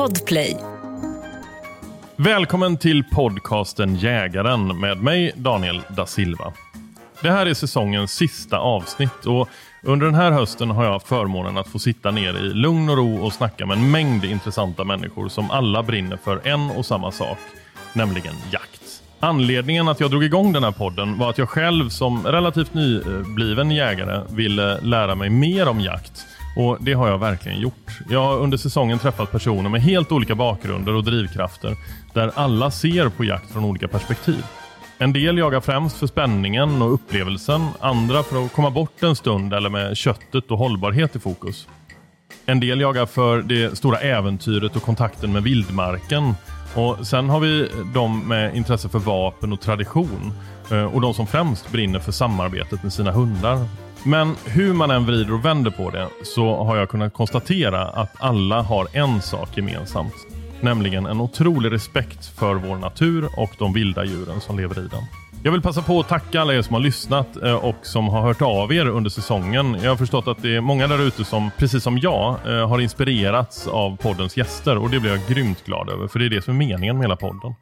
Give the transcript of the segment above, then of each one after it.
Podplay. Välkommen till podcasten Jägaren med mig Daniel da Silva. Det här är säsongens sista avsnitt och under den här hösten har jag haft förmånen att få sitta ner i lugn och ro och snacka med en mängd intressanta människor som alla brinner för en och samma sak, nämligen jakt. Anledningen att jag drog igång den här podden var att jag själv som relativt nybliven jägare ville lära mig mer om jakt. Och det har jag verkligen gjort. Jag har under säsongen träffat personer med helt olika bakgrunder och drivkrafter där alla ser på jakt från olika perspektiv. En del jagar främst för spänningen och upplevelsen, andra för att komma bort en stund eller med köttet och hållbarhet i fokus. En del jagar för det stora äventyret och kontakten med vildmarken. Och Sen har vi de med intresse för vapen och tradition eh, och de som främst brinner för samarbetet med sina hundar. Men hur man än vrider och vänder på det så har jag kunnat konstatera att alla har en sak gemensamt. Nämligen en otrolig respekt för vår natur och de vilda djuren som lever i den. Jag vill passa på att tacka alla er som har lyssnat eh, och som har hört av er under säsongen. Jag har förstått att det är många där ute som, precis som jag, eh, har inspirerats av poddens gäster och det blir jag grymt glad över för det är det som är meningen med hela podden.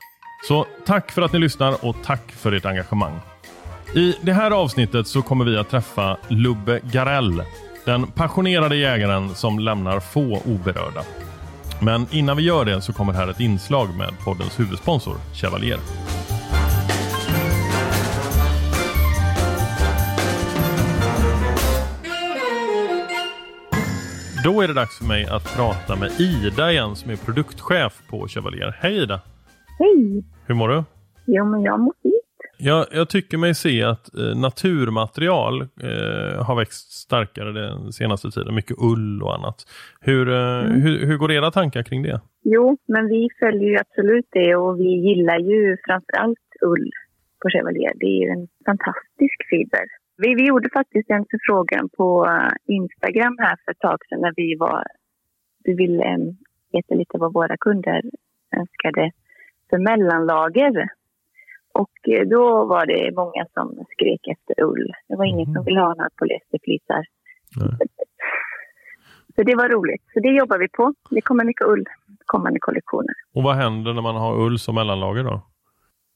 Så tack för att ni lyssnar och tack för ert engagemang. I det här avsnittet så kommer vi att träffa Lubbe Garell. Den passionerade jägaren som lämnar få oberörda. Men innan vi gör det så kommer här ett inslag med poddens huvudsponsor Chevalier. Då är det dags för mig att prata med Ida igen som är produktchef på Chevalier. Hej Ida! Hej! Hur mår du? Jo, men jag mår fint. Jag, jag tycker mig se att eh, naturmaterial eh, har växt starkare den senaste tiden. Mycket ull och annat. Hur, eh, Mm. hur, hur går era tankar kring det? Jo, men vi följer ju absolut det och vi gillar ju framför allt ull på Chevalier. Det är ju en fantastisk fiber. Vi, vi gjorde faktiskt en förfrågan på eh, Instagram här för ett tag sedan när vi var... Vi ville eh, veta lite vad våra kunder önskade för mellanlager. Och eh, då var det många som skrek efter ull. Det var ingen Mhm. som ville ha några polyesterflisar. Så det var roligt. Så det jobbar vi på. Det kommer mycket ull kommande kollektioner. Och vad händer när man har ull som mellanlager då?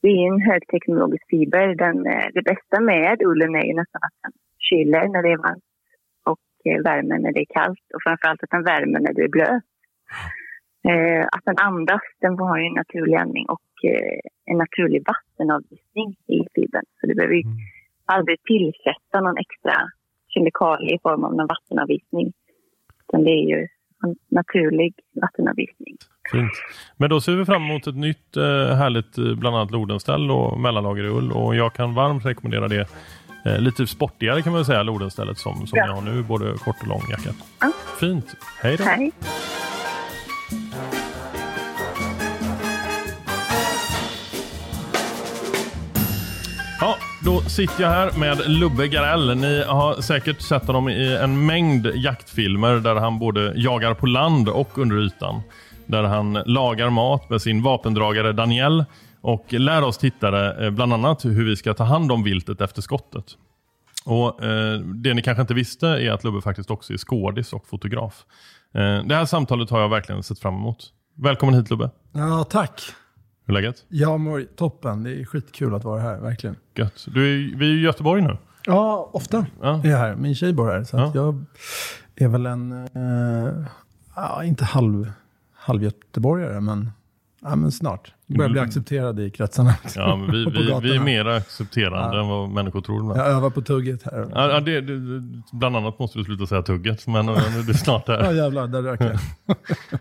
Det är en högteknologisk fiber. Den, eh, det bästa med ullen är ju nästan att den kyler när det är varmt och eh, värmer när det är kallt. Och framförallt att den värmer när det är blöt. Eh, att den andas, den har ju en naturlig andning och en naturlig vattenavvisning i fibern. Så du behöver ju Mm. aldrig tillsätta någon extra kemikalie i form av någon vattenavvisning. Utan det är ju en naturlig vattenavvisning. Fint. Men då ser vi fram emot ett nytt eh, härligt eh, bland annat Lodenställ och mellanlager i ull. Och jag kan varmt rekommendera det. Eh, lite sportigare kan man säga, Lodenstället som, som Ja. jag har nu, både kort och lång jacka. Ja. Fint. Hej då. Hej. Då sitter jag här med Lubbe Garell. Ni har säkert sett honom i en mängd jaktfilmer där han både jagar på land och under ytan. Där han lagar mat med sin vapendragare Daniel och lär oss tittare eh, bland annat hur vi ska ta hand om viltet efter skottet. Och eh, Det ni kanske inte visste är att Lubbe faktiskt också är skådis och fotograf. Eh, det här samtalet har jag verkligen sett fram emot. Välkommen hit Lubbe. Ja, tack. Hur är läget? Jag mår toppen. Det är skitkul att vara här, verkligen. Gött. Du är, vi är i Göteborg nu. Ja, ofta Ja. är jag här. Min tjej bor här, så Ja. jag är väl en, eh, inte halv, halv göteborgare, men, ja, men snart. Börjar bli accepterad i kretsarna. Ja, men vi, vi, vi är mer accepterande än vad människor tror. ibland. Jag övar på tugget här. Ja, ja, det, det, bland annat måste du sluta säga tugget, men det är snart Ja, där. jävlar, där rök jag.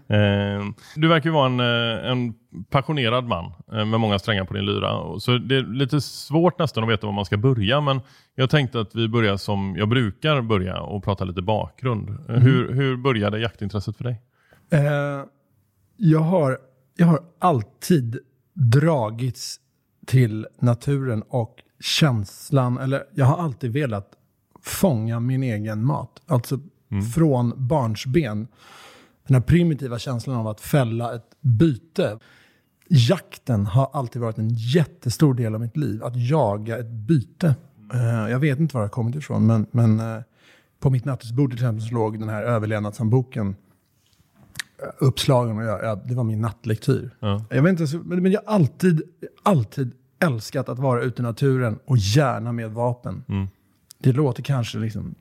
Eh, du verkar ju vara en, eh, en passionerad man eh, med många strängar på din lyra. Så det är lite svårt nästan att veta var man ska börja, men jag tänkte att vi börjar som jag brukar börja och prata lite bakgrund. Eh, Hur, hur började jaktintresset för dig? Eh, jag, har, jag har alltid dragits till naturen och känslan, eller jag har alltid velat fånga min egen mat. Alltså från barnsben. Den här primitiva känslan av att fälla ett byte. Jakten har alltid varit en jättestor del av mitt liv. Att jaga ett byte. Eh, jag vet inte var det har kommit ifrån, men, men eh, på mitt nattduksbord till exempel så låg den här överlevnadshandboken uppslagen och jag, jag, det var min nattlektyr. Ja. Jag vet inte, men jag har alltid, alltid älskat att vara ute i naturen och gärna med vapen. Mm. Det låter kanske liksom...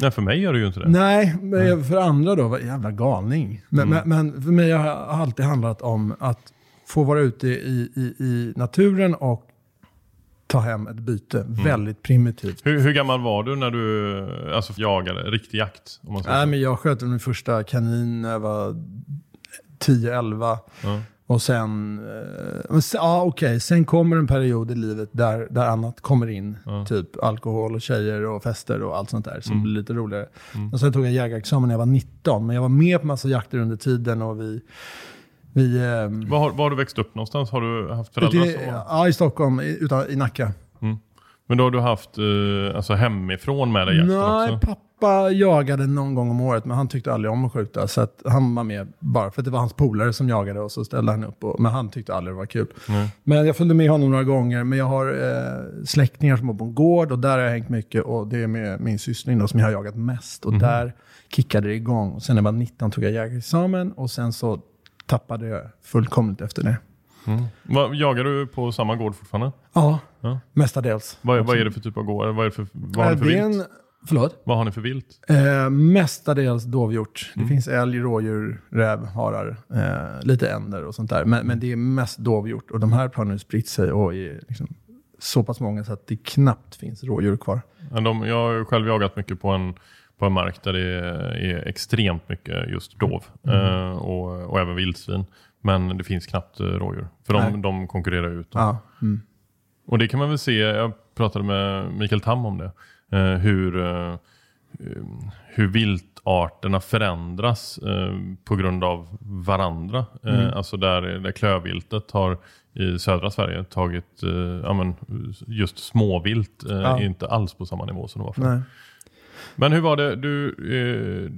Nej, för mig gör det ju inte det. Nej, men för andra då, jävla galning. Men, Mm. men, men för mig har det alltid handlat om att få vara ute i, i, i naturen och ta hem ett byte. Mm. Väldigt primitivt. Hur, hur gammal var du när du alltså, jagade? Riktig jakt? Om man Nej, så. men jag sköt min första kanin när jag var 10-11. Ja. Och sen, eh, ja okej, sen kommer en period i livet där, där annat kommer in. Ja. Typ alkohol och tjejer och fester och allt sånt där som Mm. blir lite roligare. Och sen tog jag jägarexamen när jag var 19, men jag var med på massa jakter under tiden och vi... vi ehm, Var, har- var har du växt upp någonstans? Har du haft föräldrar i, som var... ja, i Stockholm, i, utan, i Nacka. Men då har du haft eh, alltså hemifrån med dig jakten Nej, också? pappa jagade någon gång om året, men han tyckte aldrig om att skjuta. Så att han var med bara för att det var hans polare som jagade och så ställde han upp. Och, men han tyckte aldrig det var kul. Nej. Men jag följde med honom några gånger. Men jag har eh, släktingar som bor på en gård och där har jag hängt mycket. Och det är med min syster som jag har jagat mest. Och där kickade det igång. Och sen när jag var 19 tog jag jägarexamen och sen så tappade jag fullkomligt efter det. Mm. Vad, jagar du på samma gård fortfarande? Ja, Ja. mestadels. Vad, vad är det för typ av gård? Vad, är det för, vad har ni för det är vilt? en, förlåt? Vad har ni för vilt? Eh, mestadels dovhjort. Det finns älg, rådjur, räv, harar, eh, lite änder och sånt där. Men, men det är mest dovhjort. Och de här har nu spritt sig och är liksom så pass många så att det knappt finns rådjur kvar. De, jag har själv jagat mycket på en, på en mark där det är extremt mycket just dov eh, och, och även vildsvin. Men det finns knappt eh, rådjur. För de, de konkurrerar ut. dem. Ja. Mm. Och det kan man väl se, jag pratade med Mikael Tam om det, eh, hur, hur viltarterna förändras på grund av varandra. Eh, Alltså där, där klövviltet har i södra Sverige tagit ja, men, just småvilt, Ja. inte alls på samma nivå som det var förr. Men hur var det, du, eh,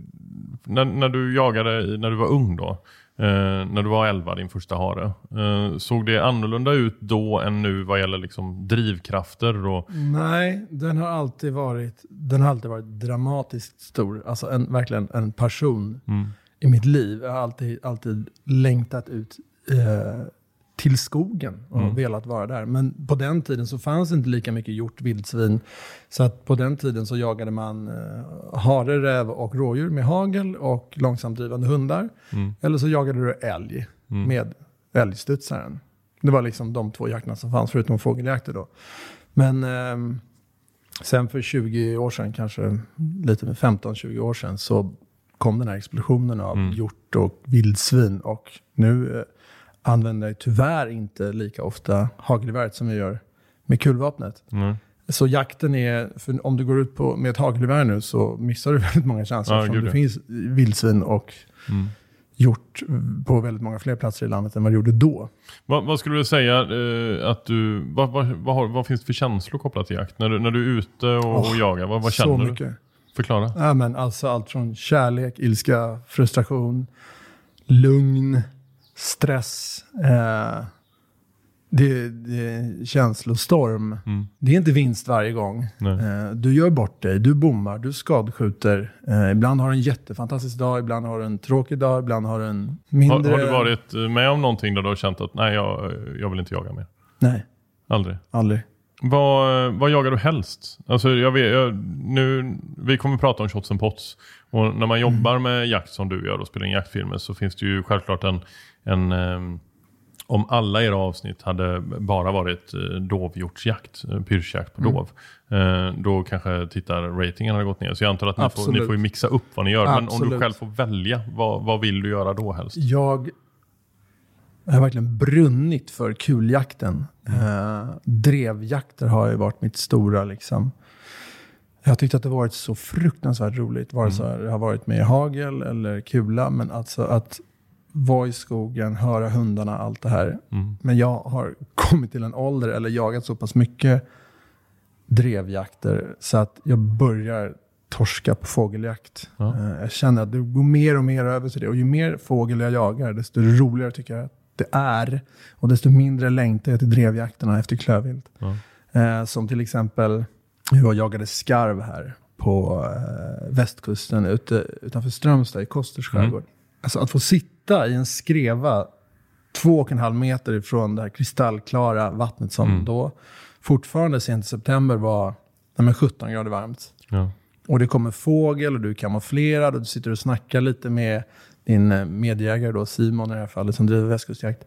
när, när du jagade när du var ung då? Eh, när du var 11, din första hare. Eh, såg det annorlunda ut då än nu vad gäller liksom drivkrafter? Och, Nej, den har alltid varit, den har alltid varit dramatiskt stor. Alltså en, verkligen en person mm, i mitt liv. Jag har alltid, alltid längtat ut eh, till skogen och Mm. velat vara där. Men på den tiden så fanns inte lika mycket hjort, vildsvin. Så att på den tiden så jagade man eh, hare, räv och rådjur med hagel och långsamt drivande hundar. mm, Eller så jagade du älg Mm. med älgstudsaren. Det var liksom de två jakterna som fanns, förutom fågeljakter då. Men ehm, sen för 20 år sedan, kanske lite med 15-20 år sedan, så kom den här explosionen av Mm. hjort och vildsvin. Och nu eh, använder tyvärr inte lika ofta hagelgeväret som jag gör med kulvapnet. mm. Så jakten är, för om du går ut på, med ett hagelgevär nu så missar du väldigt många chanser. Ja, eftersom det finns vildsvin och Mm. gjort på väldigt många fler platser i landet än vad det gjorde då. Vad, vad skulle du säga eh, att du, vad, vad, vad, har, vad finns det för känslor kopplat till jakt? När du, när du är ute och, och Åh, jagar, vad, Så känner du? mycket. Förklara. Ja, men alltså allt från kärlek, ilska, frustration, lugn, stress. Eh, det, det känslostorm. Mm. Det är inte vinst varje gång. Eh, du gör bort dig, du bommar, du skadskjuter. Eh, ibland har du en jättefantastisk dag, ibland har du en tråkig dag, ibland har du en Har, mindre... har du varit med om någonting där du har känt att nej, jag, jag vill inte jaga mer? Nej, Aldrig? aldrig. Vad, vad jagar du helst? Alltså jag vet, jag, nu, vi kommer prata om shots and pots. Och när man jobbar med jakt som du gör och spelar in jaktfilmer så finns det ju självklart en... en ehm, om alla era avsnitt hade bara varit eh, dovhjortsjakt, eh, pyrschjakt på dov, eh, då kanske tittarratingen hade gått ner. Så jag antar att ni får, ni Absolut. får ju mixa upp vad ni gör. Men om du Absolut. själv får välja, vad, vad vill du göra då helst? Jag har verkligen brunnit för kuljakten. Eh, drevjakter har ju varit mitt stora liksom. Jag har tyckt att det varit så fruktansvärt roligt. Vare sig det har varit med hagel eller kula. Men alltså att vara i skogen, höra hundarna, allt det här. Mm. Men jag har kommit till en ålder, eller jagat så pass mycket drevjakter, så att jag börjar torska på fågeljakt. Ja. Eh, Jag känner att det går mer och mer över till det. Och ju mer fågel jag jagar, desto roligare tycker jag att det är. Och desto mindre längtar jag till drevjakterna efter klövvilt. Ja. Eh, som till exempel, och jagade skarv här på eh, västkusten ute, utanför Strömstad i Kosters Mm. skärgård. Alltså att få sitta i en skreva två och en halv meter ifrån det här kristallklara vattnet som Mm. då fortfarande sent i september var nej, men 17 grader varmt. Ja. Och det kommer fågel och du är kamouflerad och du sitter och snackar lite med din eh, medjägare då, Simon i det här fallet, som driver västkustjakt.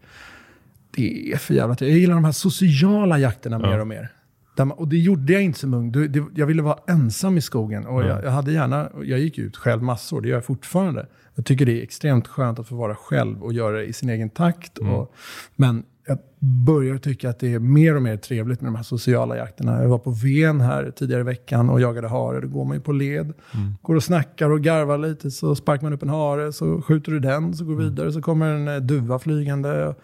Det är för jävla. Jag gillar de här sociala jakterna mer Ja. och mer. Man, och det gjorde jag inte som ung. Det, det, jag ville vara ensam i skogen. Och Ja. jag, jag hade gärna, jag gick ut själv massor, det gör jag fortfarande. Jag tycker det är extremt skönt att få vara själv och göra det i sin egen takt. Mm. Och, men jag börjar tycka att det är mer och mer trevligt med de här sociala jakterna. Jag var på Ven här tidigare i veckan och jagade hare. Då går man ju på led. Går och snackar och garvar lite. Så sparkar man upp en hare, så skjuter du den, så går du vidare. Så kommer en eh, duva flygande.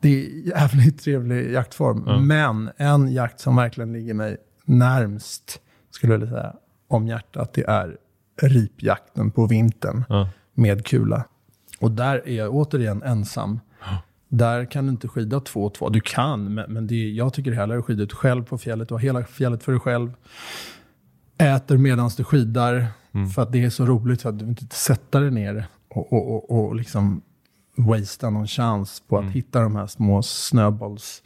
Det är jävligt trevlig jaktform. Ja. Men en jakt som verkligen ligger mig närmst, skulle jag vilja säga, om hjärtat, det är ripjakten på vintern Ja. med kula. Och där är jag återigen ensam. Där kan du inte skida två och två. Du kan, men, men det, jag tycker härligare att skida ut själv på fjället. Du har hela fjället för dig själv. Äter medan du skidar. För att det är så roligt för att du inte sätta dig ner och, och, och, och liksom wastea någon chans på att hitta de här små snöbolls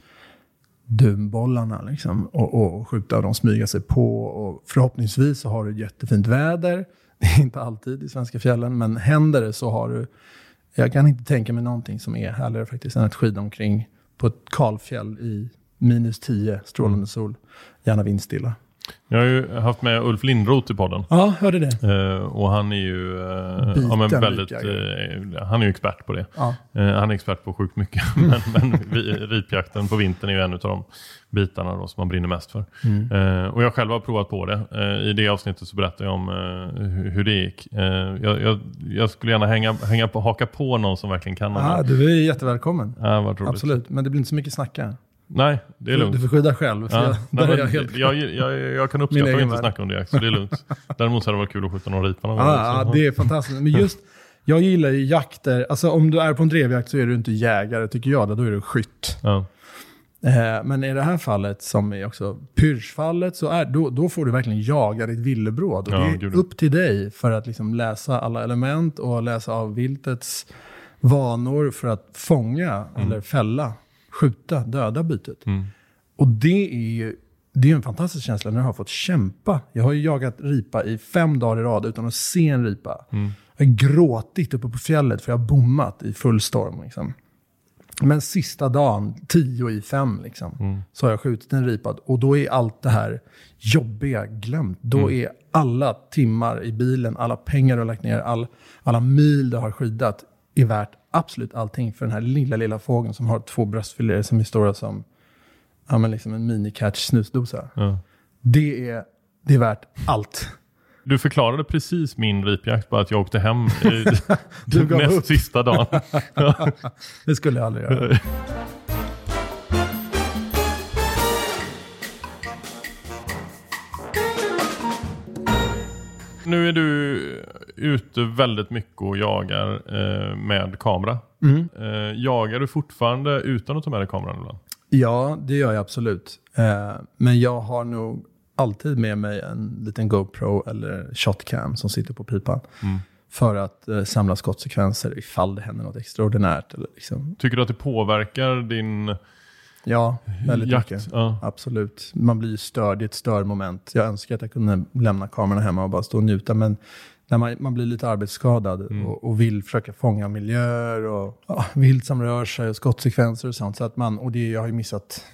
dumbollarna liksom, och, och skjuta och de smyga sig på. Och förhoppningsvis så har du jättefint väder. Det är inte alltid i svenska fjällen, men händer det så har du... Jag kan inte tänka mig någonting som är härligare faktiskt än att skida omkring på ett kalfjäll i minus 10 strålande sol. Gärna vindstilla. Jag har ju haft med Ulf Lindroth i podden. Ja, hörde det. Eh, och han är ju eh, ja, men väldigt, eh, han är ju expert på det. Ja. Eh, han är expert på sjukt mycket. men men vi- ripjakten på vintern är ju en av de bitarna då som man brinner mest för. Mm. Eh, och jag själv har provat på det. Eh, I det avsnittet så berättade jag om hur, hur det gick. Jag, jag, jag skulle gärna hänga, hänga på, haka på någon som verkligen kan det. du är jättevälkommen. Vad roligt. Absolut, men det blir inte så mycket snacka. Nej, det är lugnt. du får skydda själv. Ja, jag, nej, helt jag, jag, jag kan uppskatta att inte snacka om det, så det är lugnt. Däremot så hade det varit kul att skjuta någon ripa någon gång Ja, det är fantastiskt. Men just, jag gillar ju jakter. Alltså om du är på en drevjakt så är du inte jägare, tycker jag. Då är du skytt. Ja. Eh, men i det här fallet, som är också pyrschfallet, så är, då, då får du verkligen jaga ditt villebråd. Och det är gud. upp till dig för att liksom läsa alla element och läsa av viltets vanor för att fånga eller fälla, skjuta, döda bytet. Mm. Och det är ju det är en fantastisk känsla när du har fått kämpa. Jag har ju jagat ripa i fem dagar i rad utan att se en ripa. Mm. Jag har gråtit uppe på fjället för jag har bommat i full storm. Liksom. Men sista dagen, tio i fem, liksom, Mm. så har jag skjutit en ripa. Och då är allt det här jobbiga glömt. Då är alla timmar i bilen, alla pengar du har lagt ner, all, alla mil du har skidat är värt absolut allting för den här lilla, lilla fågeln som har två bröstfiléer som är stora som ja, men liksom en mini-catch snusdosa. Ja. Det är, det är värt allt. Du förklarade precis min ripjakt, bara att jag åkte hem i Du gav näst sista dagen. Det skulle jag aldrig göra. Nu är du ute väldigt mycket och jagar eh, med kamera. Mm. Eh, jagar du fortfarande utan att ta med dig kameran ibland? Ja, det gör jag absolut. Eh, men jag har nog alltid med mig en liten GoPro eller shotcam som sitter på pipan. Mm. För att eh, samla skottsekvenser ifall det händer något extraordinärt. Eller liksom. Tycker du att det påverkar din Ja, väldigt jakt? mycket. Ja. Absolut. Man blir störd, det är ett störmoment. Jag önskar att jag kunde lämna kameran hemma och bara stå och njuta. Men när man, man blir lite arbetsskadad och, och vill försöka fånga miljöer och ja, vilt som rör sig och skottsekvenser och sånt. Så att man, och det, jag har ju missat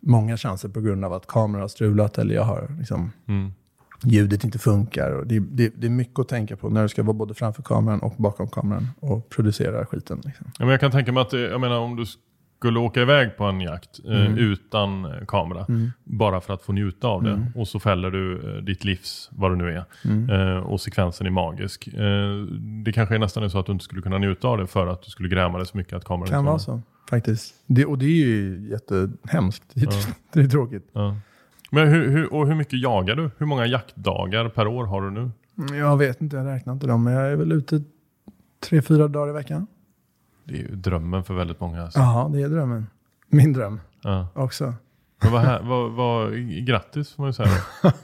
många chanser på grund av att kameran har strulat eller jag har liksom, Mm. ljudet inte funkar. Och det, det, det är mycket att tänka på när du ska vara både framför kameran och bakom kameran och producera skiten. Liksom. Ja, men jag kan tänka mig att, det- jag menar om du skulle åka iväg på en jakt eh, Mm. utan kamera, bara för att få njuta av det, och så fäller du eh, ditt livs, vad det nu är, Mm. eh, och sekvensen är magisk. Eh, det kanske är nästan är så att du inte skulle kunna njuta av det för att du skulle gräma dig så mycket att kameran Kan vara var så, faktiskt. Det, och det är ju jättehemskt. Det är, Ja. det är tråkigt. Ja. Men hur, hur, och hur mycket jagar du? Hur många jaktdagar per år har du nu? Jag vet inte, jag räknar inte dem, men jag är väl ute tre, fyra dagar i veckan. Det är ju drömmen för väldigt många. Alltså. Ja, det är drömmen. Min dröm Ja. också. Men vad, här, vad, vad, grattis får man ju säga.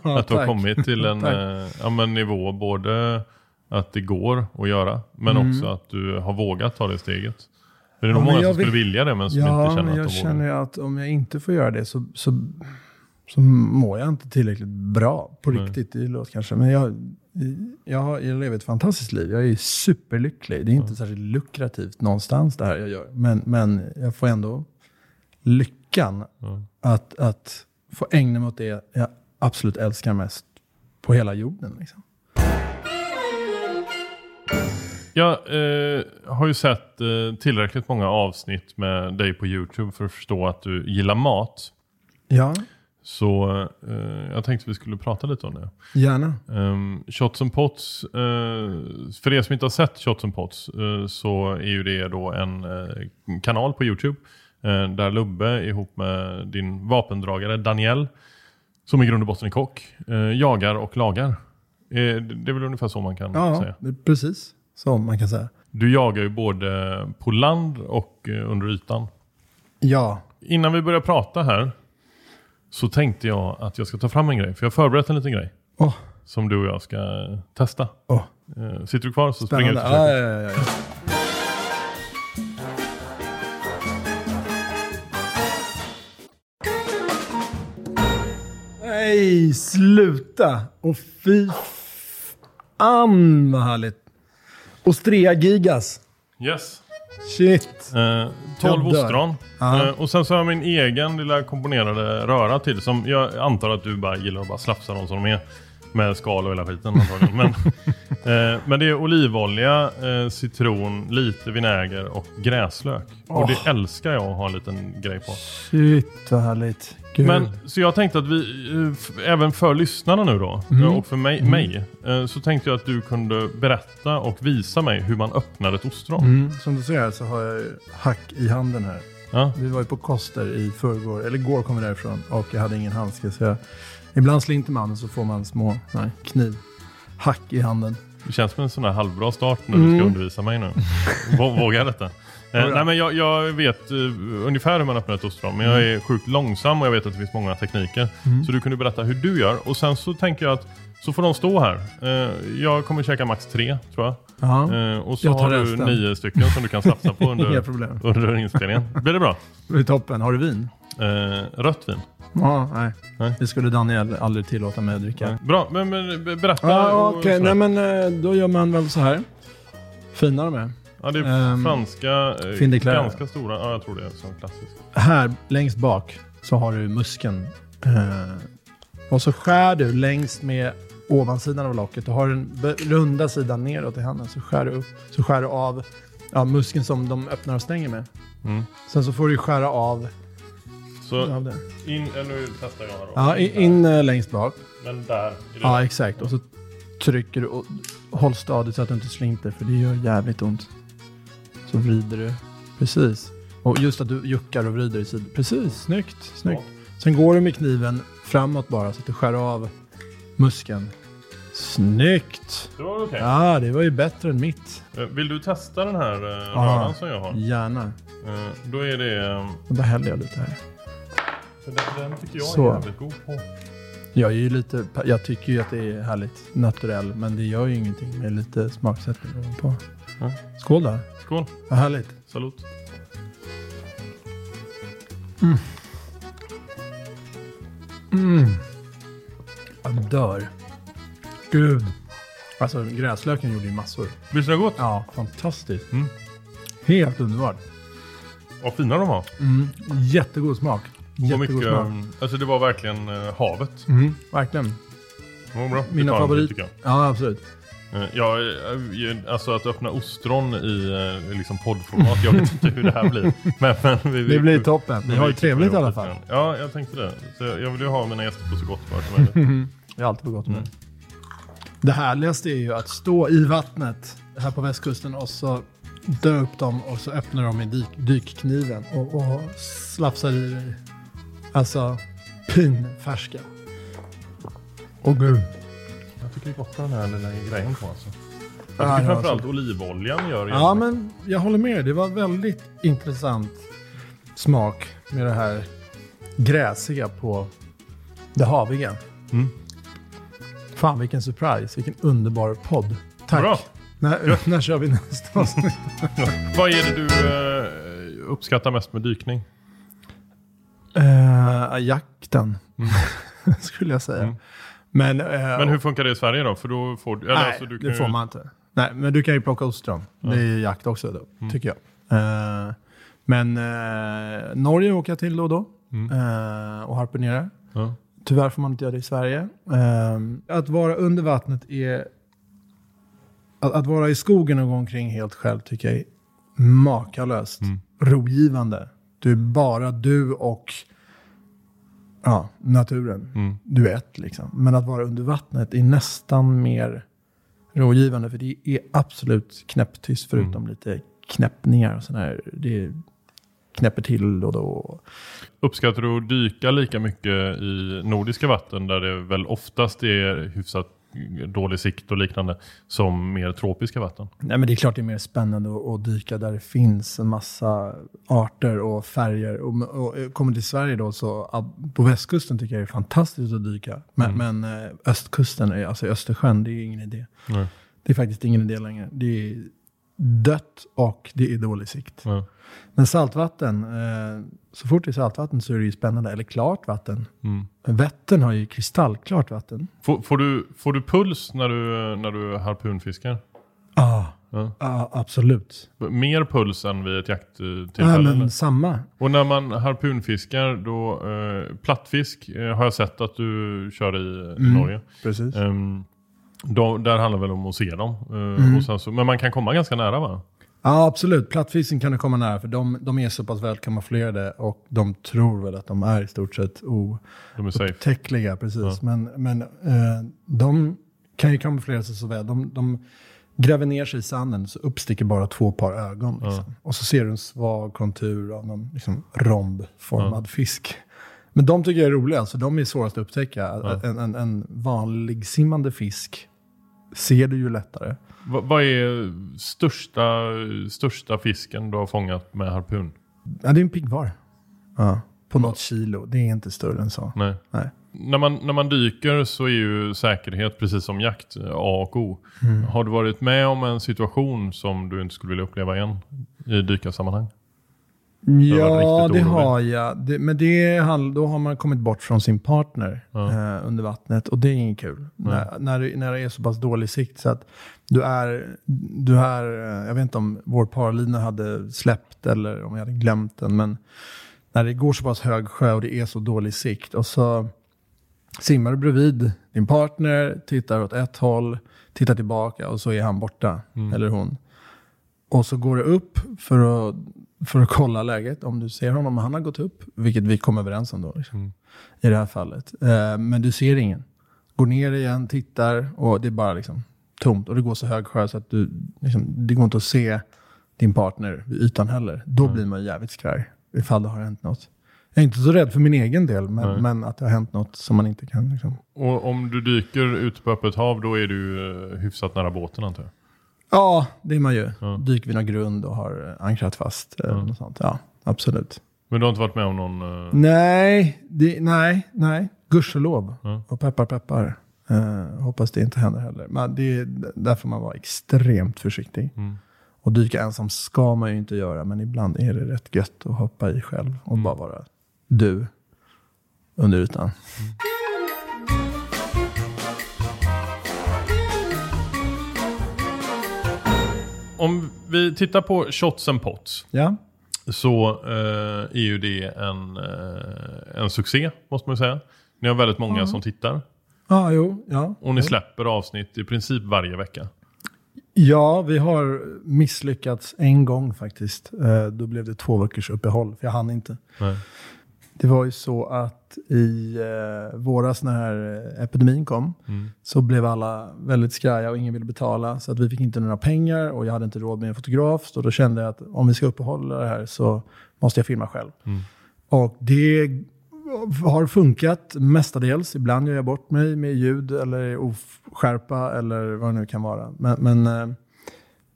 då. att du har kommit till en eh, ja, men nivå både att det går att göra. Men Mm. också att du har vågat ta det steget. För det är Ja, nog många jag som skulle vill- vilja det men som Ja, inte känner att jag de känner vågar. ju att om jag inte får göra det så, så, så mår jag inte tillräckligt bra på Nej. riktigt. Det låter kanske, men jag, jag, lever ett fantastiskt liv. Jag är superlycklig. Det är inte särskilt lukrativt någonstans det här jag gör. Men, men jag får ändå lyckan Ja. att, att få ägna mig åt det jag absolut älskar mest på hela jorden. Liksom. Jag eh, har ju sett eh, tillräckligt många avsnitt med dig på YouTube för att förstå att du gillar mat. Ja, Så eh, jag tänkte vi skulle prata lite om det. gärna. Um, Shots and Pots, eh, för er som inte har sett Shots and Pots eh, så är ju det då en eh, kanal på Youtube eh, där Lubbe ihop med din vapendragare Daniel som i grund och botten är kock, eh, jagar och lagar. Det är väl ungefär så man kan Ja, säga. är precis så man kan säga. Du jagar ju både på land och under ytan. Ja, Innan vi börjar prata här så tänkte jag att jag ska ta fram en grej. För jag har förberett en liten grej Åh. som du och jag ska testa. Eh, Sitter du kvar så springer jag ut och försöker. ja, ja, ja. Nej, sluta! Och fy fan vad härligt. Ostrea gigas. Yes. Shit. Eh, 12 Jag dör. ostron. Eh, och sen så har jag min egen lilla komponerade röra till som jag antar att du bara gillar att bara slafsa dem som de är. Med skal och hela skiten antagligen. men, eh, men det är olivolja, eh, citron, lite vinäger och gräslök. Och det älskar jag att ha en liten grej på. Shit vad härligt. Gud. Men, så jag tänkte att vi, eh, även för lyssnarna nu då, Mm. och för mig, mig eh, så tänkte jag att du kunde berätta och visa mig hur man öppnar ett ostron. Mm, som du ser så har jag hack i handen här. Ja. Vi var ju på Koster i förrgår, eller igår kom vi därifrån och jag hade ingen handske så jag, ibland slinter man och så får man små nej, kniv, hack i handen. Det känns som en sån här halvbra start när du Mm. ska undervisa mig nu. Vå- Vågar detta? Eh, nej men jag, jag vet uh, ungefär hur man öppnar ett ostron, men jag är sjukt långsam och jag vet att det finns många tekniker. Mm. Så du kunde berätta hur du gör och sen så tänker jag att så får de stå här. Eh, jag kommer käka max tre tror jag. Ja, Eh, och så Jag tar har du resten. nio stycken som du kan slafsa på inga under, problem. under inspelningen. Blir det bra? Det är toppen. Har du vin? Eh, rött vin. Ja, nej. Nej. Det skulle Daniel aldrig tillåta mig att dricka. Bra, men, men be- berätta. Ja, och okej. sådär. Nej, men eh, då gör man väl så här. Fina de är. Ja, det är ehm, franska, eh, Fin de Claire. ganska stora. Ja, jag tror det är som klassiskt. Här längst bak så har du muskeln. Eh, och så skär du längs med ovansidan av locket. Du har den runda sidan neråt i handen. Så skär du upp. Så skär du av ja, muskeln som de öppnar och stänger med. Mm. Sen så får du skära av, Så av det. in, eh, nu testar jag då. Ja, i- in eh, längst bak. Men där. Ja, exakt. Och så trycker du och håll stadigt så att du inte slinter. För det gör jävligt ont. Så vrider du. Precis. Och just att du juckar och vrider i sidan. Precis, snyggt. snyggt. Sen går du med kniven framåt bara så att du skär av muskeln. Snyggt! Det var okej. Ja, det var ju bättre än mitt. Eh, Vill du testa den här Ja. röran som jag har? Gärna. Eh, då är det... eh, då häller jag lite här. den, den tycker jag Så. är jävligt god på. Jag, är ju lite, jag tycker ju att det är härligt naturell, men det gör ju ingenting med lite smaksättning på. Ja. Skål då. Skål. Vad härligt. Salut. Mm. Jag dör. Gud. Alltså gräslöken gjorde ju massor. Visst är det gott? Ja, fantastiskt. Mm. Helt underbart. Vad fina de har. Mm. Jättegod smak. Jättegod mycket, smak. um, alltså det var verkligen eh, havet. Mm. Verkligen. Det var bra. Mina tar en favorit- bit, tycker Ja, absolut. Jag. Eh, Ja, eh, alltså att öppna ostron i eh, liksom poddformat, jag vet inte hur det här blir. Men, men vi, Det blir toppen. Vi har ju trevligt i alla fall. Ja, jag tänkte det. Så jag jag vill ju ha mina gäster på så gott humör som möjligt. Det är alltid på gott humör. Mm. Det härligaste är ju att stå i vattnet här på västkusten och så dö upp dem och så öppnar de i dyk, dykkniven och, och slafsar i dig. Alltså pinfärska. Åh gud. Det är gott med den här lilla grejen på alltså. Ja, Jag tycker ja, framförallt olivoljan gör Ja, men jag håller med. Det var väldigt intressant smak med det här gräsiga på det haviga. Mm. Fan vilken surprise, vilken underbar podd. Tack. Bra. När, när kör vi nästa avsnitt? Vad är det du eh, uppskattar mest med dykning? Uh, jakten, skulle jag säga. Mm. Men, eh, Men hur funkar det i Sverige då? För då får. Eller nej, alltså, du det får ju- man inte. Nej, men du kan ju plocka ostron. Det är ju jakt också då, Mm. tycker jag. Eh, men eh, Norge åker jag till då och då Mm. eh, och harpunerar. Ja. Tyvärr får man inte göra det i Sverige. Eh, att vara under vattnet är... Att, att vara i skogen och gå omkring helt själv tycker jag är makalöst Mm. rogivande. Du är bara du och ja, naturen. Mm. Du är ett liksom. Men att vara under vattnet är nästan mer rådgivande. För det är absolut knäpptyst förutom Mm. lite knäppningar och sådär. Det knäpper till och då. Uppskattar du att dyka lika mycket i nordiska vatten där det väl oftast är hyfsat dålig sikt och liknande som mer tropiska vatten? Nej, men det är klart det är mer spännande att, dyka där det finns en massa arter och färger. Och, och, och kommer till Sverige då så på västkusten tycker jag det är fantastiskt att dyka. Men, men eh, östkusten, är, alltså Östersjön, det är ingen idé. Nej. Det är faktiskt ingen idé längre. Det är dött och det är dålig sikt. Ja. Men saltvatten, eh, så fort det är saltvatten så är det ju spännande. Eller klart vatten. Mm. Vättern har ju kristallklart vatten. Får, får, du, får du puls när du, när du harpunfiskar? Ah, Ja. ah, absolut. Mer puls än vid ett jakttillfälle? Ja, eller? men samma. Och när man harpunfiskar, då, eh, plattfisk eh, har jag sett att du kör i, i Mm. Norge. Precis. Ehm, då, där handlar det väl om att se dem. Eh, Mm. och så, men man kan komma ganska nära va? Ja, absolut. Plattfisken kan du komma nära för de, de är så pass väl kamouflerade och de tror väl att de är i stort sett oupptäckliga. Precis. Ja. Men, men eh, de kan ju kamouflera sig så väl. De, de gräver ner sig i sanden så uppsticker bara två par ögon. Liksom. Och så ser du en svag kontur av någon liksom, rhombformad fisk. Men de tycker jag är roliga, så de är svårast att upptäcka. Ja. En, en, en vanlig simmande fisk ser du ju lättare. Va, vad är största, största fisken du har fångat med harpun? Ja, det är en piggvar. Ja. På något kilo. Det är inte större än så. Nej. Nej. När man, när man dyker så är ju säkerhet precis som jakt A och O. Mm. Har du varit med om en situation som du inte skulle vilja uppleva igen i dykarsammanhang? Ja, det har jag. Det, men det, då har man kommit bort från sin partner Ja. eh, under vattnet och det är inget kul. När, när, det, när det är så pass dålig sikt så att du är, du är, eh, jag vet inte om vår parlina hade släppt eller om jag hade glömt den, men när det går så pass hög sjö och det är så dålig sikt och så simmar du bredvid din partner, tittar åt ett håll, tittar tillbaka och så är han borta, eller hon. Och så går du upp för att, för att kolla läget, om du ser honom, han har gått upp, vilket vi kom överens om då, liksom, i det här fallet. Eh, men du ser ingen. Går ner igen, tittar och det är bara liksom tomt. Och det går så hög sjö så att du, liksom, det går inte att se din partner vid ytan heller. Då blir man jävligt skraj ifall det har hänt något. Jag är inte så rädd för min egen del, men, men att det har hänt något som man inte kan. Liksom. Och om du dyker ute på öppet hav då är du eh, hyfsat nära båten antar jag? Ja, det är man ju. Ja. Dyker vid någon grund och har eh, ankrat fast. eh, Ja. Något sånt. Ja, absolut. Men du har inte varit med om någon... eh, Nej, det, nej, nej. Gudskelov. Ja. Och peppar, peppar. Eh, hoppas det inte händer heller. Men det, där får man vara extremt försiktig. Mm. Och dyka ensam ska man ju inte göra, men ibland är det rätt gött att hoppa i själv och Mm. bara vara du under ytan. Om vi tittar på Shots and Pots Ja, så eh, är ju det en, eh, en succé måste man ju säga. Ni har väldigt många som tittar ah, jo, ja. och ni släpper avsnitt i princip varje vecka. Ja, vi har misslyckats en gång faktiskt. Eh, då blev det två veckors uppehåll, för jag hann inte. Nej. Det var ju så att i eh, våras när eh, epidemin kom Mm. så blev alla väldigt skraja och ingen ville betala. Så att vi fick inte några pengar och jag hade inte råd med en fotograf. Så då kände jag att om vi ska uppehålla det här så måste jag filma själv. Mm. Och det har funkat mestadels. Ibland gör jag bort mig med ljud eller oskärpa eller vad det nu kan vara. Men, men eh,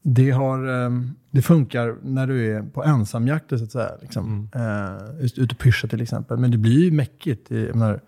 det, har, eh, det funkar när du är på ensamjakter så att säga. Liksom. Eh, just ute och pyschar till exempel. Men det blir ju mäckigt. Menar,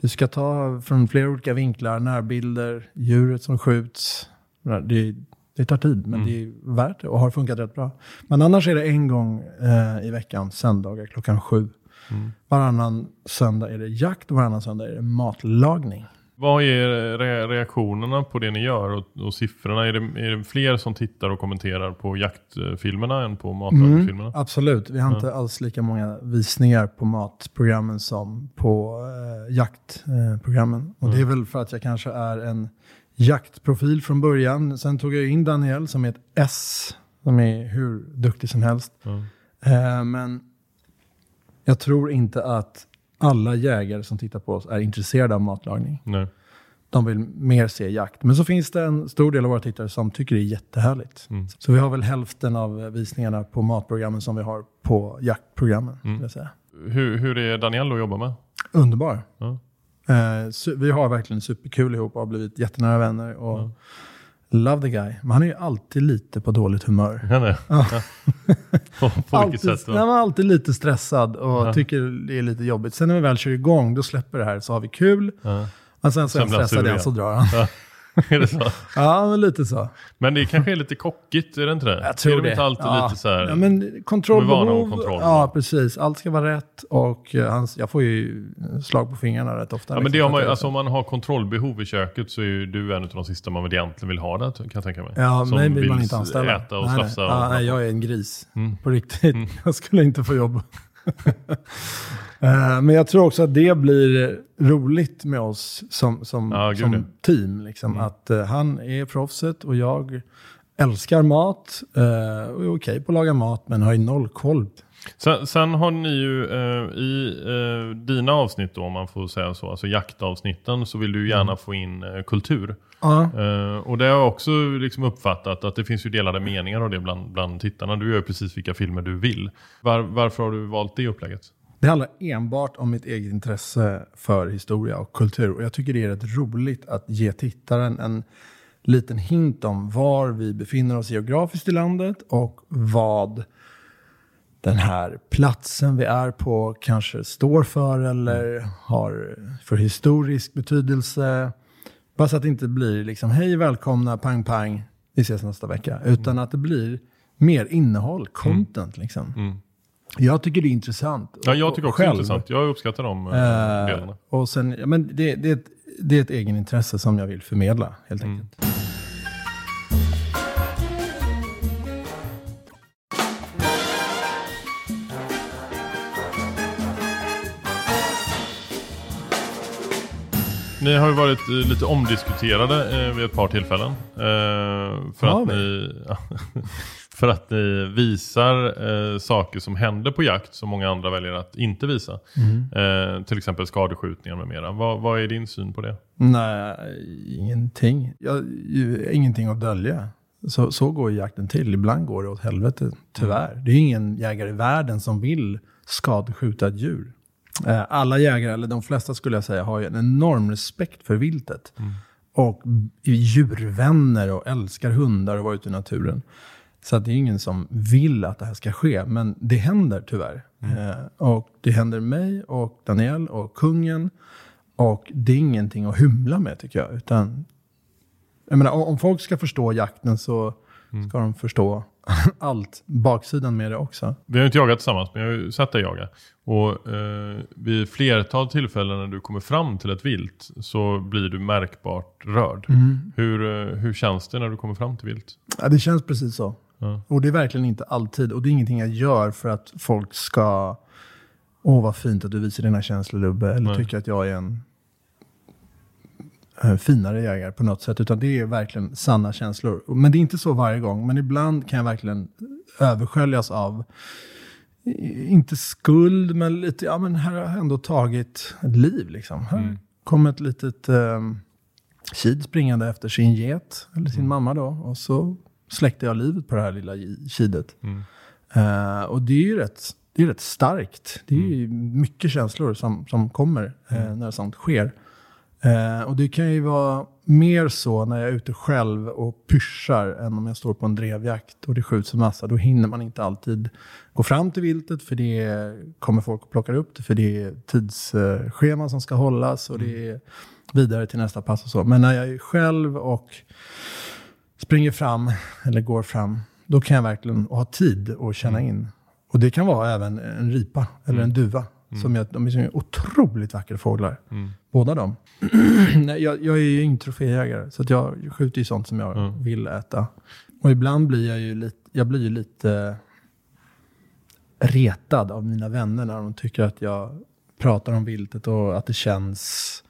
du ska ta från flera olika vinklar, närbilder, djuret som skjuts, Det, det tar tid, men Mm. det är värt det och har funkat rätt bra. Men annars är det en gång eh, i veckan, söndagar klockan sju. Mm. Varannan söndag är det jakt och varannan söndag är det matlagning. Vad är re reaktionerna på det ni gör och, och siffrorna? Är det, är det fler som tittar och kommenterar på jaktfilmerna än på matlagningsfilmerna? Absolut, vi har inte alls lika många visningar på matprogrammen som på eh, jaktprogrammen. och det är väl för att jag kanske är en jaktprofil från början. Sen tog jag in Daniel som är ett S, som är hur duktig som helst. Ja. Eh, men jag tror inte att alla jägare som tittar på oss är intresserade av matlagning. Nej. De vill mer se jakt. Men så finns det en stor del av våra tittare som tycker det är jättehärligt. Mm. Så vi har väl hälften av visningarna på matprogrammen som vi har på jaktprogrammen. Mm. Hur, hur är Daniel att jobba med? Underbar. Ja. Eh, vi har verkligen superkul ihop och har blivit jättenära vänner. Och Ja. Love the guy. Men han är ju alltid lite på dåligt humör. Han är? Ja. på, på alltid, sätt? nej, men alltid lite stressad och Ja. tycker det är lite jobbigt. Sen när vi väl kör igång, då släpper det här så har vi kul. Ja. Men sen så är han stressad igen så drar han. Är det så? Ja, men lite så. Men det kanske är lite kockigt, är det inte det? Jag tror är de det. inte alltid ja. lite så här... Ja, men De är kontrollbehov. kontroll. Ja, precis. Allt ska vara rätt och eh, hans, jag får ju slag på fingrarna rätt ofta. Ja, men det liksom, har man, alltså, om man har kontrollbehov i köket så är ju du en av de sista man egentligen vill ha det, kan jag tänka mig. Ja, Som mig vill man inte anställa. äta och nej, nej. slafsa. Ja, och- nej, jag är en gris. Mm. På riktigt. Jag skulle inte få jobb. Eh, Men jag tror också att det blir roligt med oss som, som, Ja, som team. Liksom. Att eh, han är proffset och jag älskar mat. eh, och är okej på att laga mat men har ju noll koll. Sen, sen har ni ju eh, i dina avsnitt då, om man får säga så, alltså jaktavsnitten, så vill du gärna Mm. få in kultur. Eh, och det har jag också liksom uppfattat att det finns ju delade meningar av det bland, bland tittarna. Du gör ju precis vilka filmer du vill. Var, varför har du valt det upplägget? Det handlar enbart om mitt eget intresse för historia och kultur. Och jag tycker det är rätt roligt att ge tittaren en liten hint om var vi befinner oss geografiskt i landet och vad den här platsen vi är på kanske står för eller har för historisk betydelse. Bara så att det inte blir liksom hej välkomna, pang pang, vi ses nästa vecka. Utan att det blir mer innehåll, content liksom. Mm. Jag tycker det är intressant. Ja, jag tycker också det är Själv. intressant. Jag uppskattar de Eh, delarna. och sen, men det, det, är ett, det är ett egenintresse som jag vill förmedla helt Mm. enkelt. Ni har ju varit eh, lite omdiskuterade eh, vid ett par tillfällen. Eh, för, Har att vi? ni, för att ni visar eh, saker som händer på jakt som många andra väljer att inte visa. Mm. Eh, till exempel skadeskjutningar med mera. Vad, vad är din syn på det? Nej, ingenting. Jag, ingenting att dölja. Så, så går jakten till. Ibland går det åt helvete, tyvärr. Det är ingen jägare i världen som vill skadeskjuta ett djur. Eh, Alla jägare, eller de flesta skulle jag säga, har ju en enorm respekt för viltet. Och är djurvänner och älskar hundar och vara ute i naturen. Så att det är ingen som vill att det här ska ske, men det händer tyvärr. Eh, och det händer mig och Daniel och kungen. Och det är ingenting att hymla med tycker jag. Utan, jag menar, om folk ska förstå jakten så ska de förstå allt, baksidan med det också. Vi har inte jagat tillsammans, men jag har ju sett dig jaga. Och eh, vid flertal tillfällen när du kommer fram till ett vilt så blir du märkbart rörd. Hur, eh, hur känns det när du kommer fram till vilt? Ja, det känns precis så. Och det är verkligen inte alltid. Och det är ingenting jag gör för att folk ska... Åh, vad fint att du visar dina känslor, Lubbe. Eller Nej. tycker att jag är en eh, finare jägare på något sätt. Utan det är verkligen sanna känslor. Men det är inte så varje gång. Men ibland kan jag verkligen översköljas av, inte skuld, men lite, ja men här har jag ändå tagit ett liv liksom. Här kom ett litet um, kid springande efter sin get, eller sin mamma då. Och så släckte jag livet på det här lilla kidet. Mm. Eh, och det är ju rätt, det är rätt starkt. Det är ju mycket känslor som, som kommer eh, när sånt sker. Eh, och det kan ju vara mer så när jag är ute själv och pyschar än om jag står på en drevjakt och det skjuts en massa. Då hinner man inte alltid gå fram till viltet för det kommer folk och plockar upp det för det är tidsscheman som ska hållas och det är vidare till nästa pass och så. Men när jag är själv och springer fram eller går fram, då kan jag verkligen ha tid att känna Mm. in. Och det kan vara även en ripa eller en duva. Som jag, de är otroligt vackra fåglar. Mm. Båda de. Jag, jag är ju ingen troféjägare, så jag skjuter ju sånt som jag Mm. vill äta. Och ibland blir jag ju lite, jag blir ju lite retad av mina vänner när de tycker att jag pratar om viltet och att det känns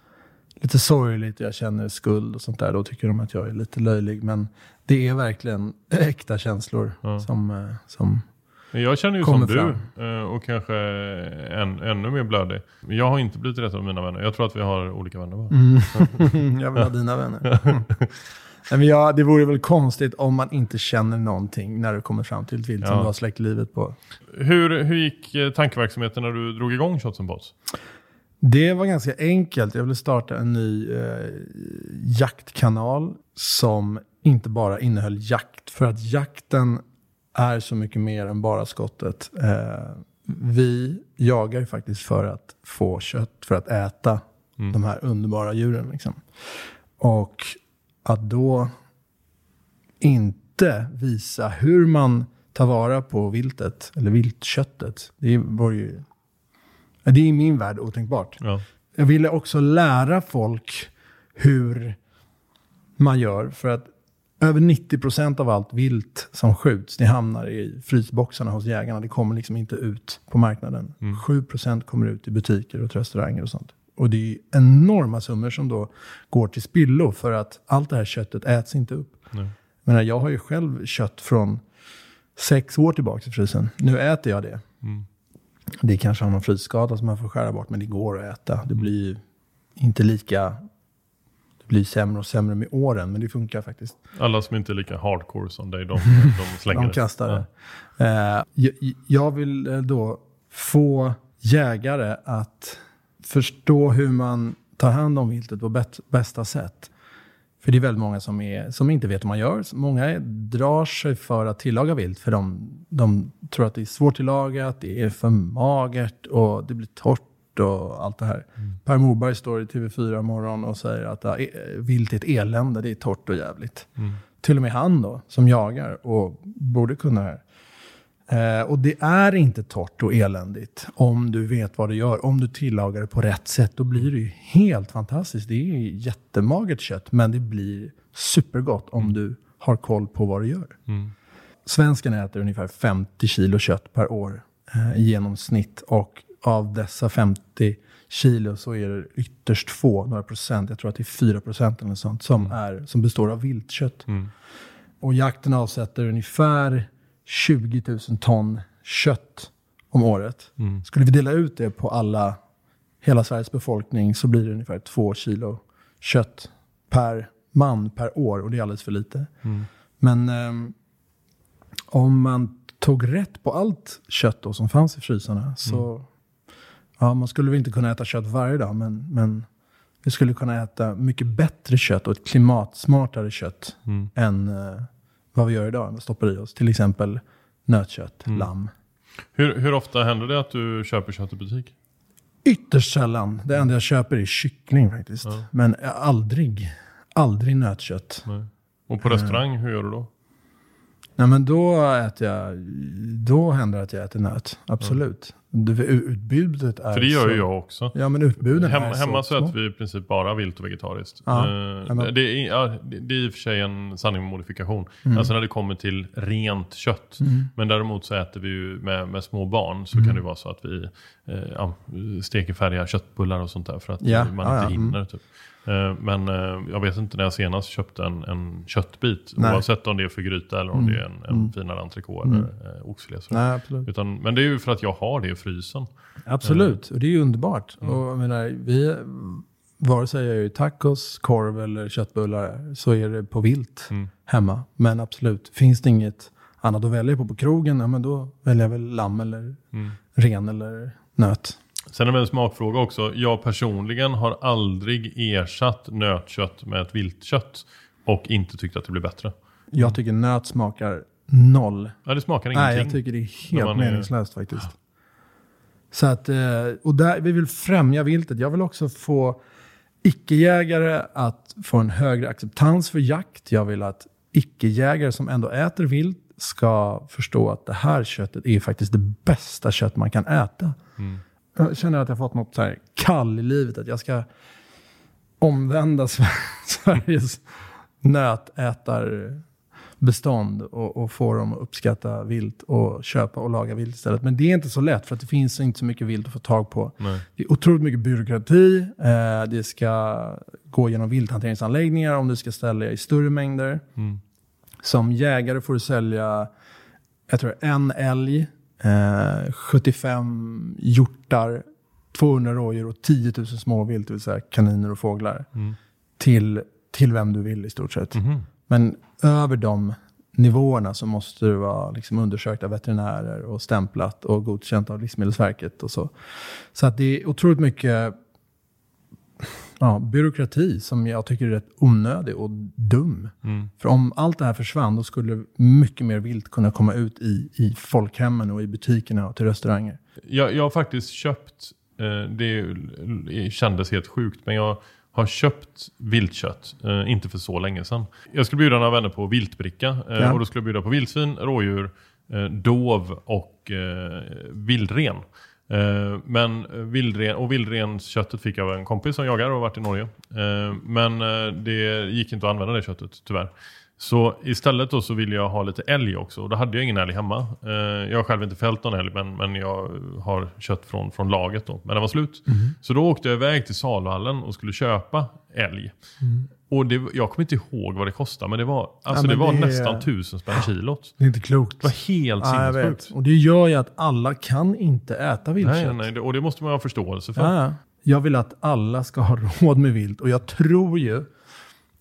lite sorgligt och jag känner skuld och sånt där. Då tycker de att jag är lite löjlig. Men det är verkligen äkta känslor Ja. som, eh, som Jag känner ju som fram. du eh, och kanske än, ännu mer blödig. Jag har inte blivit rätt av mina vänner. Jag tror att vi har olika vänner bara. Mm. jag vill ha dina vänner. Nej, men ja, det vore väl konstigt om man inte känner någonting när du kommer fram till ett vilt som Ja. du har släckt livet på. Hur, hur gick eh, tankeverksamheten när du drog igång Shots and Bots? Det var ganska enkelt. Jag ville starta en ny eh, jaktkanal som inte bara innehöll jakt. För att jakten är så mycket mer än bara skottet. Eh, vi jagar ju faktiskt för att få kött, för att äta de här underbara djuren. Liksom. Och att då inte visa hur man tar vara på viltet, eller viltköttet, det var ju... Det är i min värld otänkbart. Ja. Jag ville också lära folk hur man gör. För att över 90% av allt vilt som skjuts, det hamnar i frysboxarna hos jägarna. Det kommer liksom inte ut på marknaden. 7% kommer ut i butiker och restauranger och sånt. Och det är enorma summor som då går till spillo för att allt det här köttet äts inte upp. Nej. Men jag har ju själv kött från sex år tillbaka i frysen. Nu äter jag det. Det kanske har någon frysskada som man får skära bort, men det går att äta. Det blir inte lika... Det blir sämre och sämre med åren, men det funkar faktiskt. Alla som inte är lika hardcore som dig, de, de slänger De kastar Ja. det. Eh, jag, jag vill eh, då få jägare att förstå hur man tar hand om viltet på bästa sätt. För det är väldigt många som, är, som inte vet hur man gör. Många drar sig för att tillaga vilt för de, de tror att det är svårt tillagat, det är för magert och det blir torrt och allt det här. Per Morberg står i TV4 morgon och säger att ja, e- vilt är ett elände, det är torrt och jävligt. Till och med han då, som jagar och borde kunna det här. Eh, och det är inte torrt och eländigt om du vet vad du gör. Om du tillagar det på rätt sätt, då blir det ju helt fantastiskt. Det är jättemagert kött, men det blir supergott om du har koll på vad du gör. Svensken äter ungefär 50 kilo kött per år eh, i genomsnitt. Och av dessa 50 kilo så är det ytterst få, några procent, jag tror att det är 4 procent eller sånt, som, är, som består av viltkött. Och jakten avsätter ungefär 20 000 ton kött om året. Skulle vi dela ut det på alla, hela Sveriges befolkning så blir det ungefär två kilo kött per man per år. Och det är alldeles för lite. Men ehm, om man tog rätt på allt kött då som fanns i frysarna så... Ja, man skulle väl inte kunna äta kött varje dag, men, men vi skulle kunna äta mycket bättre kött och ett klimatsmartare kött än eh, vad vi gör idag. Vad stoppar i oss. Till exempel nötkött, lamm. Hur, hur ofta händer det att du köper kött i butik? Ytterst sällan. Det enda jag köper är kyckling faktiskt. Men aldrig, aldrig nötkött. Nej. Och på restaurang, hur gör du då? Nej, men då äter jag, då händer det att jag äter nöt. Absolut. Det, utbudet är För det gör så, ju jag också. Ja, men utbuden Hem, är hemma så små. äter vi i princip bara vilt och vegetariskt. Ja, hemma. det, är, ja, det, är i och för sig en sanning med modifikation. Mm. Alltså när det kommer till rent kött. Men däremot så äter vi ju med, med små barn så Mm. kan det vara så att vi ja, steker färdiga köttbullar och sånt där för att Ja, man inte mm. hinner. Typ. Eh, Men eh, jag vet inte när jag senast köpte en, en köttbit. Nej. Mm. Oavsett om det är för gryta eller om det är en, en finare entrecote eller eh, oxfilé. Utan, men det är ju för att jag har det i frysen. Absolut, och det är ju underbart. Och jag menar, vi, vare sig jag gör tacos, korv eller köttbullar så är det på vilt hemma. Men absolut, finns det inget annat att välja på på krogen, ja, men då väljer jag väl lamm eller ren eller nöt. Sen är det en smakfråga också. Jag personligen har aldrig ersatt nötkött med ett viltkött och inte tyckt att det blir bättre. Jag tycker nöt smakar noll. Ja, det smakar ingenting. Nej, jag tycker det är helt är- meningslöst faktiskt. Så att, eh, och där, vi vill främja viltet. Jag vill också få icke-jägare att få en högre acceptans för jakt. Jag vill att icke-jägare som ändå äter vilt ska förstå att det här köttet är faktiskt det bästa kött man kan äta. Mm. Jag känner att jag fått något så här kall i livet, att jag ska omvända Sveriges nötätarbestånd och, och få dem att uppskatta vilt och köpa och laga vilt istället. Men det är inte så lätt för att det finns inte så mycket vilt att få tag på. Nej. Det är otroligt mycket byråkrati. Eh, det ska gå genom vilthanteringsanläggningar om du ska ställa i större mängder. Mm. Som jägare får du sälja jag tror en älg, eh, 75 hjortar, 200 rådjur och 10 000 småvilt, det vill säga kaniner och fåglar. Mm. Till, till vem du vill i stort sett. Mhm. Men över de nivåerna så måste det vara liksom undersökt av veterinärer och stämplat och godkänt av Livsmedelsverket och så. Så att det är otroligt mycket ja, byråkrati som jag tycker är rätt onödig och dum. Mm. För om allt det här försvann, då skulle mycket mer vilt kunna komma ut i, i folkhemmen och i butikerna och till restauranger. Jag, jag har faktiskt köpt, eh, det kändes helt sjukt, men jag har köpt viltkött, eh, inte för så länge sedan. Jag skulle bjuda några vänner på viltbricka eh, Ja. och då skulle jag bjuda på vildsvin, rådjur, dov och vildren. Eh, men vildren, och vildrensköttet fick jag av en kompis som jagar och varit i Norge. Eh, men eh, det gick inte att använda det köttet tyvärr. Så istället då så ville jag ha lite älg också och då hade jag ingen älg hemma. Jag har själv inte fällt någon älg men, men jag har kött från, från laget då. Men den var slut. Så då åkte jag iväg till saluhallen och skulle köpa älg. Och det, jag kommer inte ihåg vad det kostade men det var, alltså men det var det är- nästan tusen spänn kilot. Det är inte klokt. Det var helt Ja, sinnessjukt. Och det gör ju att alla kan inte äta viltkött. Nej, nej, det, och det måste man ha förståelse för. Ja, ja. Jag vill att alla ska ha råd med vilt. Och jag tror ju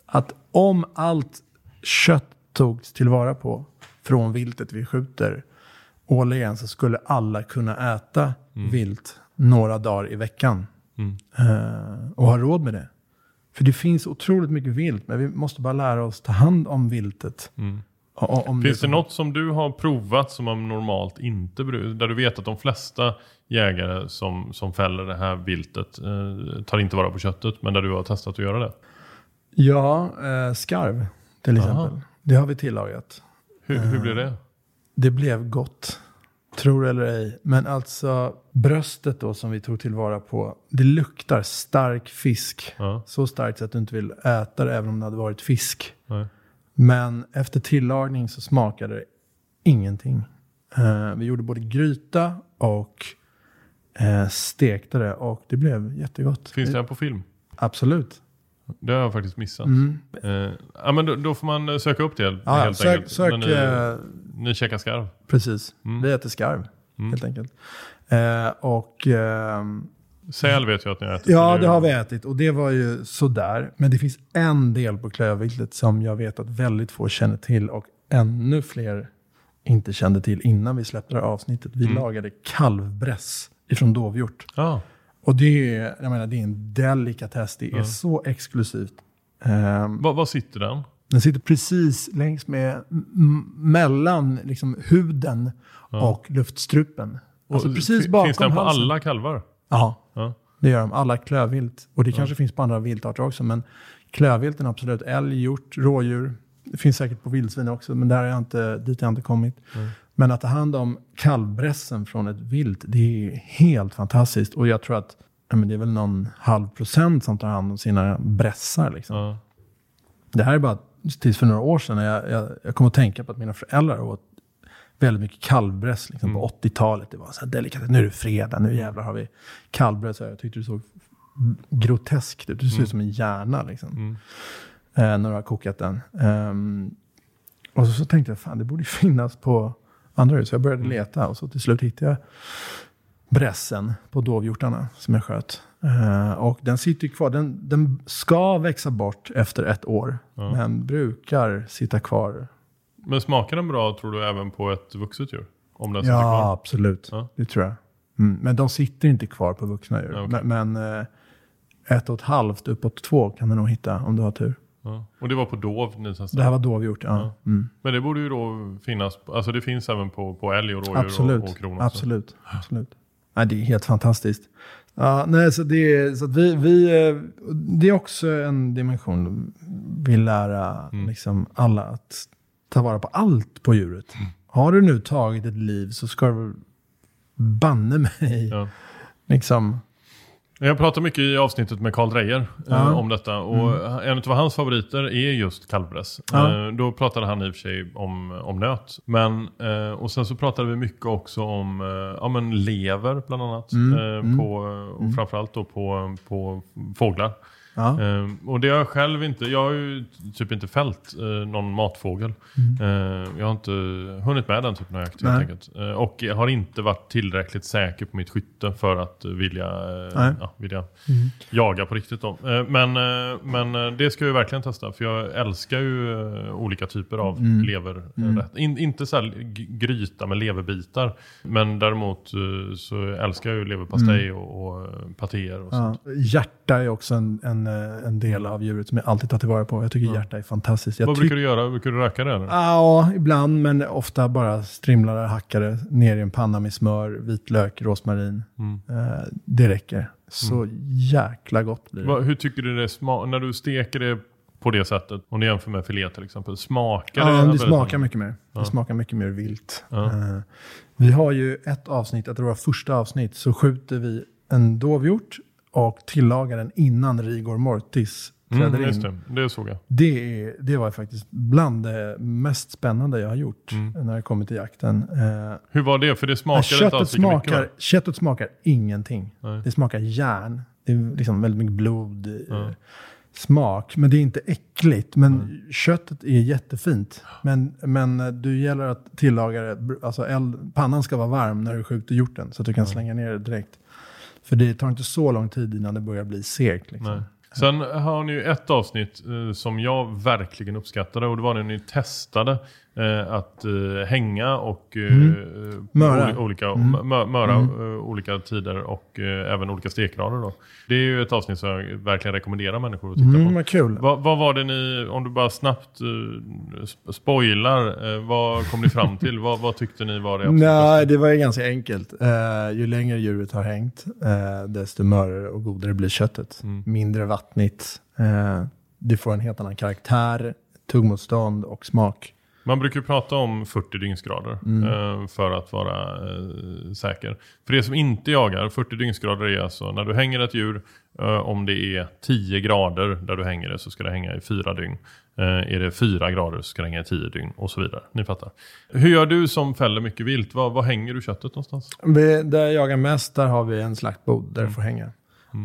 att om allt kött togs tillvara på från viltet vi skjuter årligen så skulle alla kunna äta vilt några dagar i veckan. Mm. Eh, och ha råd med det. För det finns otroligt mycket vilt, men vi måste bara lära oss ta hand om viltet. Mm. Om Finns det något som du har provat som man normalt inte brukar? Där du vet att de flesta jägare som, som fäller det här viltet eh, tar inte vara på köttet, men där du har testat att göra det. Ja, eh, skarv till Aha. exempel. Det har vi tillagat. Hur, hur blir det? Det blev gott. Tror eller ej. Men alltså bröstet då som vi tog tillvara på. Det luktar stark fisk. Ja, Så starkt så att du inte vill äta det även om det hade varit fisk. nej. Men efter tillagning så smakade det ingenting. Eh, vi gjorde både gryta och eh, stekte det och det blev jättegott. Finns det här på film? Absolut. Det har jag faktiskt missat. Mm. Eh, ja, men då, då får man eh, söka upp det Ja, helt sök, enkelt. sök, När ni, eh, ni käkar skarv. precis. Mm. Vi äter skarv Mm. helt enkelt. Eh, och ehm, Säl vet jag att ni har ätit. Ja, så det har vi ätit och det var ju sådär. Men det finns en del på klövviltet som jag vet att väldigt få känner till och ännu fler inte kände till innan vi släppte det här avsnittet. Vi Mm. lagade kalvbräss ifrån dovhjort. Ja, Och det är, jag menar, det är en delikatess. Det är Ja. så exklusivt. Ehm, Var, var sitter den? den sitter precis längs med, mellan liksom, huden Ja. och luftstrupen. Alltså Och precis bakom Finns den på halsen. alla kalvar? Ja. Ja. Det gör de. Alla klövvilt. Och det kanske finns på andra viltarter också. Men klövvilten absolut. Älg, hjort, rådjur. Det finns säkert på vildsvin också. Men där har jag inte, dit har jag inte kommit. Mm. Men att ta hand om kalvbrässen från ett vilt. Det är helt fantastiskt. Och jag tror att ja, men det är väl någon halv procent som tar hand om sina brässar. Liksom. Ja. Det här är bara tills för några år sedan. Jag, jag, jag kom att tänka på att mina föräldrar åt väldigt mycket kalvbräss liksom, Mm. på 80-talet. Det var så här delikat. Nu är det fredag, nu jävlar har vi kalvbräss. Jag tyckte det såg groteskt ut. Det ser ut som en hjärna liksom. Mm. Eh, när du har kokat den. Ehm, och så, så tänkte jag, fan det borde finnas på andra hus. Så jag började Mm. leta och så till slut hittade jag brässen på dovhjortarna som jag sköt. Eh, och den sitter kvar. Den, den ska växa bort efter ett år. Ja. Men brukar sitta kvar. Men smakar den bra tror du även på ett vuxet djur? Om den Ja, kvar? absolut. Ja. Det tror jag. Mm. Men de sitter inte kvar på vuxna djur. Ja, okej. Men, men eh, ett och ett halvt uppåt två kan du nog hitta om du har tur. Ja. Och det var på dov? Det här var dovhjort, ja. Ja. Mm. Men det borde ju då finnas, alltså det finns även på, på älg och rådjur Absolut. och, och kron också. absolut. absolut. Nej, det är helt fantastiskt. Ja, nej, så det, så vi, vi, eh, det är också en dimension. Vi lära Mm. liksom alla att ta vara på allt på djuret. Mm. Har du nu tagit ett liv så ska du banne mig Ja. liksom. Jag pratar mycket i avsnittet med Karl Dreyer. Mm. eh, om detta. Och En av hans favoriter är just kalvbräss. Ja. Eh, då pratade han i och för sig om, om nöt. Men, eh, och sen så pratade vi mycket också om eh, ja, men lever bland annat. Mm. Eh, Mm. På, och framförallt då på, på fåglar. Ja. Eh, och det har jag själv inte, jag har ju typ inte fällt eh, någon matfågel. Eh, jag har inte hunnit med den typen av jakt helt Mm. Enkelt. Eh, och jag har inte varit tillräckligt säker på mitt skytte för att vilja, eh, ja, vilja Mm. jaga på riktigt. Då. Men, eh, men eh, det ska jag ju verkligen testa för jag älskar ju olika typer av Mm. leverrätt. In, inte så här gryta med leverbitar. Men däremot så älskar jag ju leverpastej och, och eh, patéer och sånt. Ja. Hjärta är också en, en, eh, en del av djuret som jag alltid tar tillvara på. Jag tycker Ja. hjärta är fantastiskt. Jag Vad brukar du göra? Brukar du röka det? Eller? Ja, ibland, men ofta bara strimlade, hackade ner i en panna med smör, vitlök, rosmarin. Mm. Eh, det räcker. Så jäkla gott blir det. Vad- hur tycker du det smakar? När du steker det på det sättet, om du jämför med filé till exempel, smakar det? Ja, det smakar mycket mer. Ja. Det smakar mycket mer vilt. Ja. Eh, vi har ju ett avsnitt, tror det var första avsnitt, så skjuter vi en dovhjort och tillagar den innan rigor mortis träder Mm, in. det, det såg jag. Det, är, det var faktiskt bland det mest spännande jag har gjort Mm. när det kommer till jakten. Eh, Hur var det? För det smakar inte köttet, alls lika mycket smakar, va? köttet smakar ingenting. Nej. Det smakar järn. Det är liksom väldigt mycket blod. Ja. Smak, men det är inte äckligt. Men köttet är jättefint. Men, men du gäller att tillaga det. Alltså eld, pannan ska vara varm när du skjuter hjorten. Så att du kan slänga ner det direkt. För det tar inte så lång tid innan det börjar bli segt. Liksom. Sen har ni ju ett avsnitt eh, som jag verkligen uppskattade och det var när ni testade eh, att eh, hänga och eh, Mm. Möra. oli- olika, Mm. mö- möra Mm. eh, olika tider och eh, även olika stekgrader. Då. Det är ju ett avsnitt som jag verkligen rekommenderar människor att titta Mm, på. vad kul. Vad, vad var det ni, om du bara snabbt eh, sp- spoilar, eh, vad kom ni fram till? vad, vad tyckte ni var det Nej, det var ju ganska enkelt. Eh, ju längre djuret har hängt, eh, desto mörare och godare blir köttet. Mm. Mindre vattnigt. Eh, det får en helt annan karaktär, tuggmotstånd och smak. Man brukar prata om 40 dygnsgrader Mm. eh, för att vara eh, säker. För det som inte jagar, 40 dygnsgrader är alltså när du hänger ett djur, eh, om det är 10 grader där du hänger det så ska det hänga i 4 dygn. Är det 4 grader så ska det hänga i 10 dygn och så vidare. Ni fattar. Hur gör du som fäller mycket vilt? Var, var hänger du köttet någonstans? Vi, där jag jagar mest, där har vi en slaktbod där Mm. det får hänga.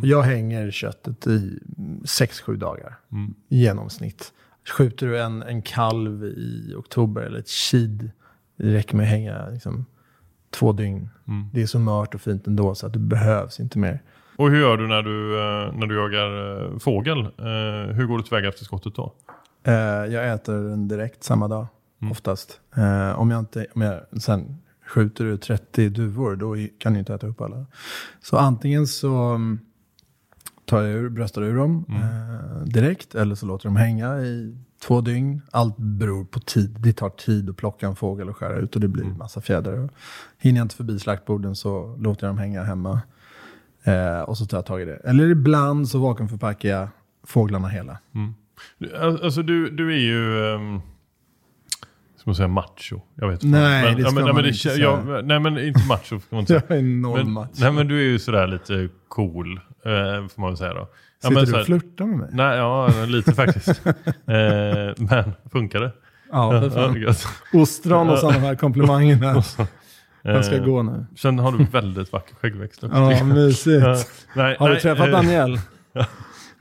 Och Jag hänger köttet i 6-7 dagar Mm. i genomsnitt. Skjuter du en, en kalv i oktober eller ett kid, det räcker med att hänga liksom, två dygn. Mm. Det är så mört och fint ändå så att det behövs inte mer. Och hur gör du när du, eh, när du jagar eh, fågel? Eh, hur går du tillväga efter skottet då? Jag äter den direkt samma dag, Mm. oftast. Om jag inte, om jag, sen skjuter du 30 duvor, då kan du inte äta upp alla. Så antingen så mm, tar jag ur, bröstar ur dem Mm. eh, direkt, eller så låter de hänga i två dygn. Allt beror på tid. Det tar tid att plocka en fågel och skära ut och det blir Mm. massa fjädrar. Hinner jag inte förbi slaktborden så låter jag dem hänga hemma. Eh, och så tar jag tag i det. Eller ibland så vakuumförpackar jag fåglarna hela. Al- Alltså du, du är ju... Um, man säga macho? Jag vet inte. Nej, men, det ska men, man men inte säga. jag, Nej men inte macho ska man inte säga. Jag är noll men, match. nej men du är ju sådär lite cool. Eh, får man väl säga då. Ja, Sitter men du och flörtar med mig? Nej, ja lite faktiskt. eh, men funkar det? Ja, för fan. Ostron och sådana här komplimanger. här. Jag ska Eh, gå nu. Sen har du väldigt vacker skäggväxt också. Ja, mysigt. Ja, nej, Har du nej, träffat eh, Daniel? ja,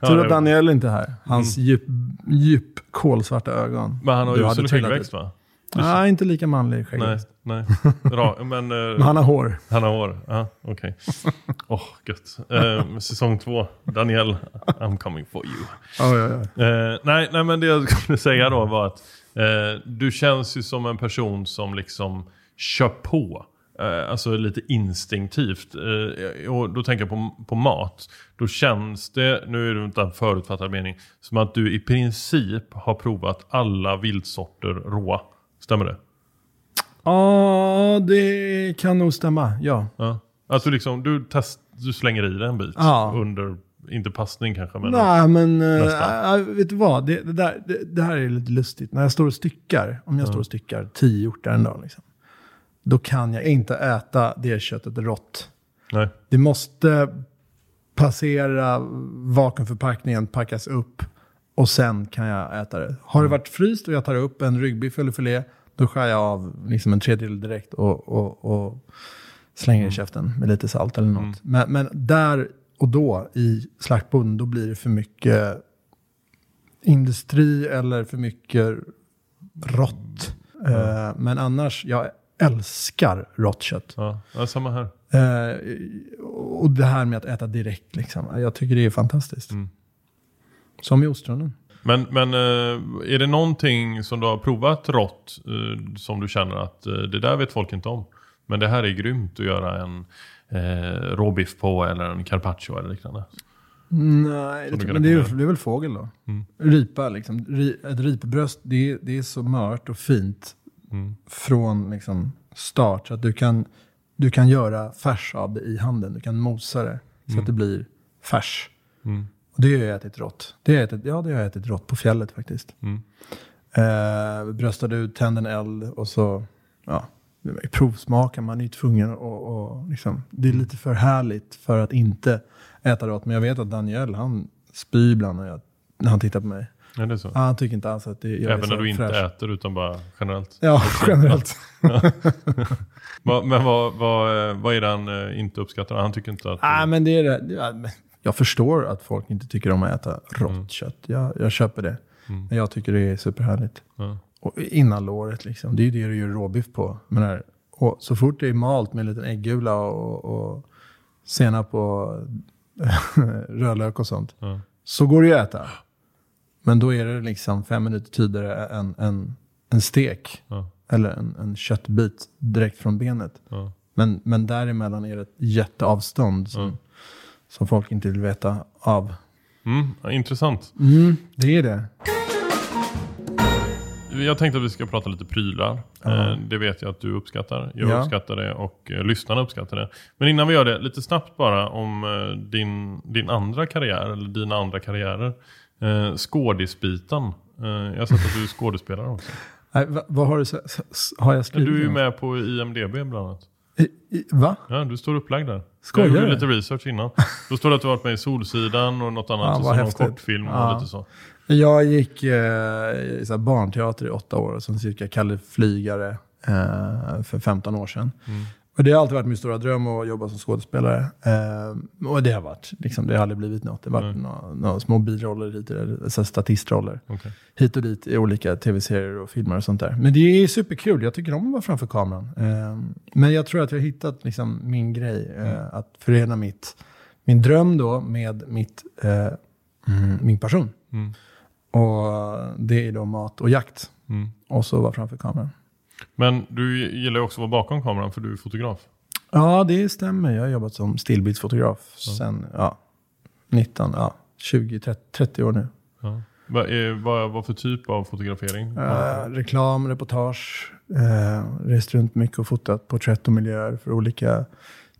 det- att Daniel inte är här. Hans djup, djup kolsvarta ögon. Men han har ju usel skäggväxt va? Nej, inte lika manlig Nej, skäggväxt. nej. Bra, men... eh, Men han har hår. Han har hår? Ja, okej. Åh, gött. Eh, säsong två. Daniel, I'm coming for you. Oj, oj, oj. Eh, nej, nej, men det jag skulle säga då var att eh, du känns ju som en person som liksom kör på. Eh, alltså lite instinktivt. Eh, och då tänker jag på, på mat. Då känns det, nu är det inte en förutfattad mening, som att du i princip har provat alla viltsorter råa. Stämmer det? Ja, det kan nog stämma. Ja. Ja. Att du liksom, du, test, du slänger i dig en bit Ja. under, inte passning kanske men... Nej, men äh, vet du vad? Det, det, där, det, det här är lite lustigt. När jag står och styckar, om jag står och styckar tio hjortar en dag, liksom, då kan jag inte äta det köttet rått. Nej. Det måste passera vakuumförpackningen, packas upp och sen kan jag äta det. Har det varit fryst och jag tar upp en ryggbiff eller filé, då skär jag av liksom en tredjedel direkt och, och, och slänger i käften med lite salt eller något. Men, men där och då i slaktboden, då blir det för mycket industri eller för mycket rått. Eh, men annars, jag älskar rått kött. Ja, ja, samma här. Eh, och det här med att äta direkt, liksom. jag tycker det är fantastiskt. Mm. Som i ostronen. Men, men eh, är det någonting som du har provat rått eh, som du känner att eh, det där vet folk inte om? Men det här är grymt att göra en eh, råbiff på eller en carpaccio eller liknande. Nej, Som det, det är, det är väl fågel då. Mm. Ripa, liksom. Ett ripbröst, det, är- det är så mört och fint Mm. från liksom, start. Så att du kan, du kan göra färs av det i handen. Du kan mosa det så att det blir färs. Det har jag ätit rått. Det har jag ätit, ja, det har jag ätit rått på fjället faktiskt. Mm. Eh, bröstade ut, tände en eld och så ja, provsmakar. Man är ju tvungen och, och liksom, Det är lite för härligt för att inte äta rått. Men jag vet att Daniel, han spyr ibland när, jag, när han tittar på mig. Är det så? Ah, han tycker inte alls att det, jag är Även så när du inte fräsch. äter utan bara generellt? Ja, generellt. Men vad, vad, eh, vad är det han eh, inte uppskattar? Han tycker inte att... Nej, men det är det. Jag förstår att folk inte tycker om att äta rått kött. Jag, jag köper det. Men jag tycker det är superhärligt. Ja. Och innanlåret liksom. Det är ju det du gör råbiff på. Men här, och så fort det är malt med en liten äggula och, och senap och rödlök och sånt. Ja. Så går det ju att äta. Men då är det liksom fem minuter tidigare än en, en stek. Ja. Eller en, en köttbit direkt från benet. Ja. Men, men däremellan är det ett jätteavstånd som, som folk inte vill veta av. Mm, ja, intressant. Mm, det är det. Jag tänkte att vi ska prata lite prylar. Ja. Eh, Det vet jag att du uppskattar. Jag Ja. uppskattar det och eh, lyssnarna uppskattar det. Men innan vi gör det, lite snabbt bara om eh, din, din andra karriär, eller dina andra karriärer. Skådisbiten. Jag har sett att du är skådespelare också. Nej, va, vad har du Har jag Men skrivit? du är ju med på IMDB bland annat. Va? Ja, du står upplagd där. Skojar jag gjorde lite research innan. Då står det att du varit med i Solsidan och något annat. Ja, och så någon kortfilm och Ja. lite så. Jag gick eh, i så barnteater i åtta år och sen cirka Kalle Flygare eh, för 15 år sedan. Mm. Och det har alltid varit min stora dröm att jobba som skådespelare. Eh, och det har varit, liksom, det har aldrig blivit något. Det har varit några, några små biroller hit och statistroller. Okej. Hit och dit i olika tv-serier och filmer och sånt där. Men det är superkul, jag tycker om att vara framför kameran. Eh, men jag tror att jag har hittat liksom, min grej, eh, att förena mitt, min dröm då med mitt, eh, mm, min passion. Mm. Och det är då mat och jakt. Mm. Och så vara framför kameran. Men du gillar ju också att vara bakom kameran för du är fotograf. Ja, det stämmer. Jag har jobbat som stillbildsfotograf sen ja, 19, ja, 20, 30, 30 år nu. Ja. Vad, är, vad, vad för typ av fotografering? Eh, reklam, reportage, eh, rest runt mycket och fotat porträtt och miljöer för olika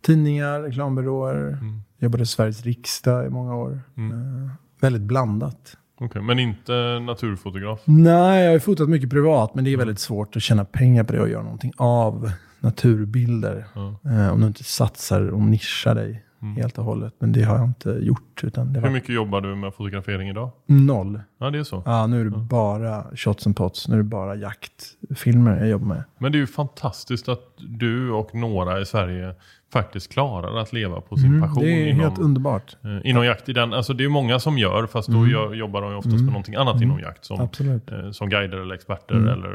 tidningar, reklambyråer. Mm. Jobbade i Sveriges riksdag i många år. Eh, väldigt blandat. Okej, Men inte naturfotograf? Nej, jag har fotat mycket privat, men det är väldigt svårt att tjäna pengar på det och göra någonting av naturbilder. Eh, om du inte satsar och nischar dig helt och hållet. Men det har jag inte gjort, utan det Hur var mycket jobbar du med fotografering idag? noll. Ja, det är så. Ja, nu är det bara shots and pots, nu är det bara jaktfilmer jag jobbar med. Men det är ju fantastiskt att du och några i Sverige faktiskt klarar att leva på sin Mm, passion det är inom, helt underbart. eh, inom jakt. I den, alltså det är många som gör, fast då gör, jobbar de ju oftast med någonting annat inom jakt. Som, eh, som guider eller experter eller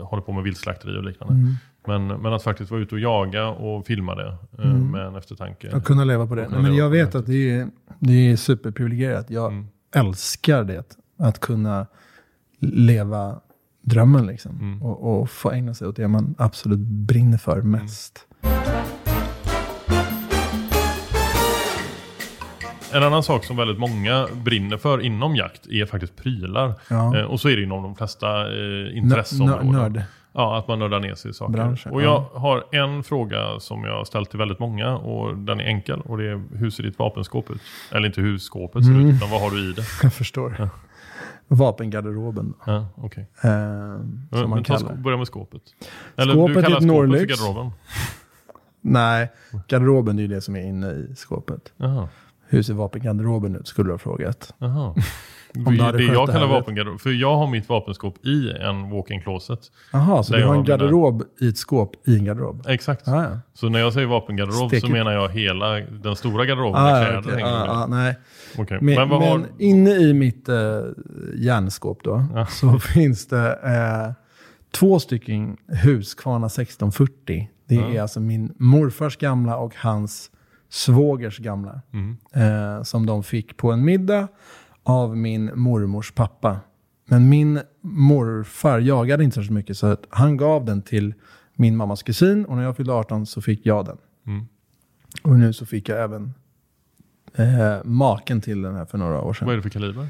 eh, håller på med viltslakteri och liknande. Mm. Men, men att faktiskt vara ute och jaga och filma det eh, med en eftertanke. Att kunna leva på det. Men jag vet att det är, det är superprivilegierat. Jag Mm. älskar det. Att kunna leva drömmen liksom. Mm. Och, och få ägna sig åt det man absolut brinner för mest. En annan sak som väldigt många brinner för inom jakt är faktiskt prylar. Ja. Eh, och så är det inom de flesta eh, intresseområden. nörd. Ja, att man nördar ner sig i saker. Branschen, och jag har en fråga som jag har ställt till väldigt många och den är enkel. Och det är hur ser ditt vapenskåp ut? Eller inte hur skåpet ser Mm. ut, utan vad har du i det? Jag förstår. Vapengarderoben, Ja, okej. eh, som man men ta, kallar börja med skåpet. Eller Skåpet du kallar skåpet för Norlix. garderoben? Nej, garderoben är ju det som är inne i skåpet. Jaha. Hur ser vapengarderoben ut skulle du ha frågat. Du hade det skött jag det kallar vapengarderob. För jag har mitt vapenskåp i en walk-in closet. Jaha, så du har en mina- garderob i ett skåp i en garderob? Exakt. Ah, ja. Så när jag säger vapengarderob Stek så menar jag hela den stora garderoben Ah, med kläder. hänger Ah, ah, nej. Okej. Men, Men men har... inne i mitt eh, järnskåp då, så finns det eh, två stycken Husqvarna 1640. Det är alltså min morfars gamla och hans svågers gamla. Mm. Eh, som de fick på en middag av min mormors pappa. Men min morfar jagade inte så mycket så att han gav den till min mammas kusin och när jag fyllde 18 så fick jag den. Mm. Och nu så fick jag även eh, maken till den här för några år sedan. Vad är det för kaliber?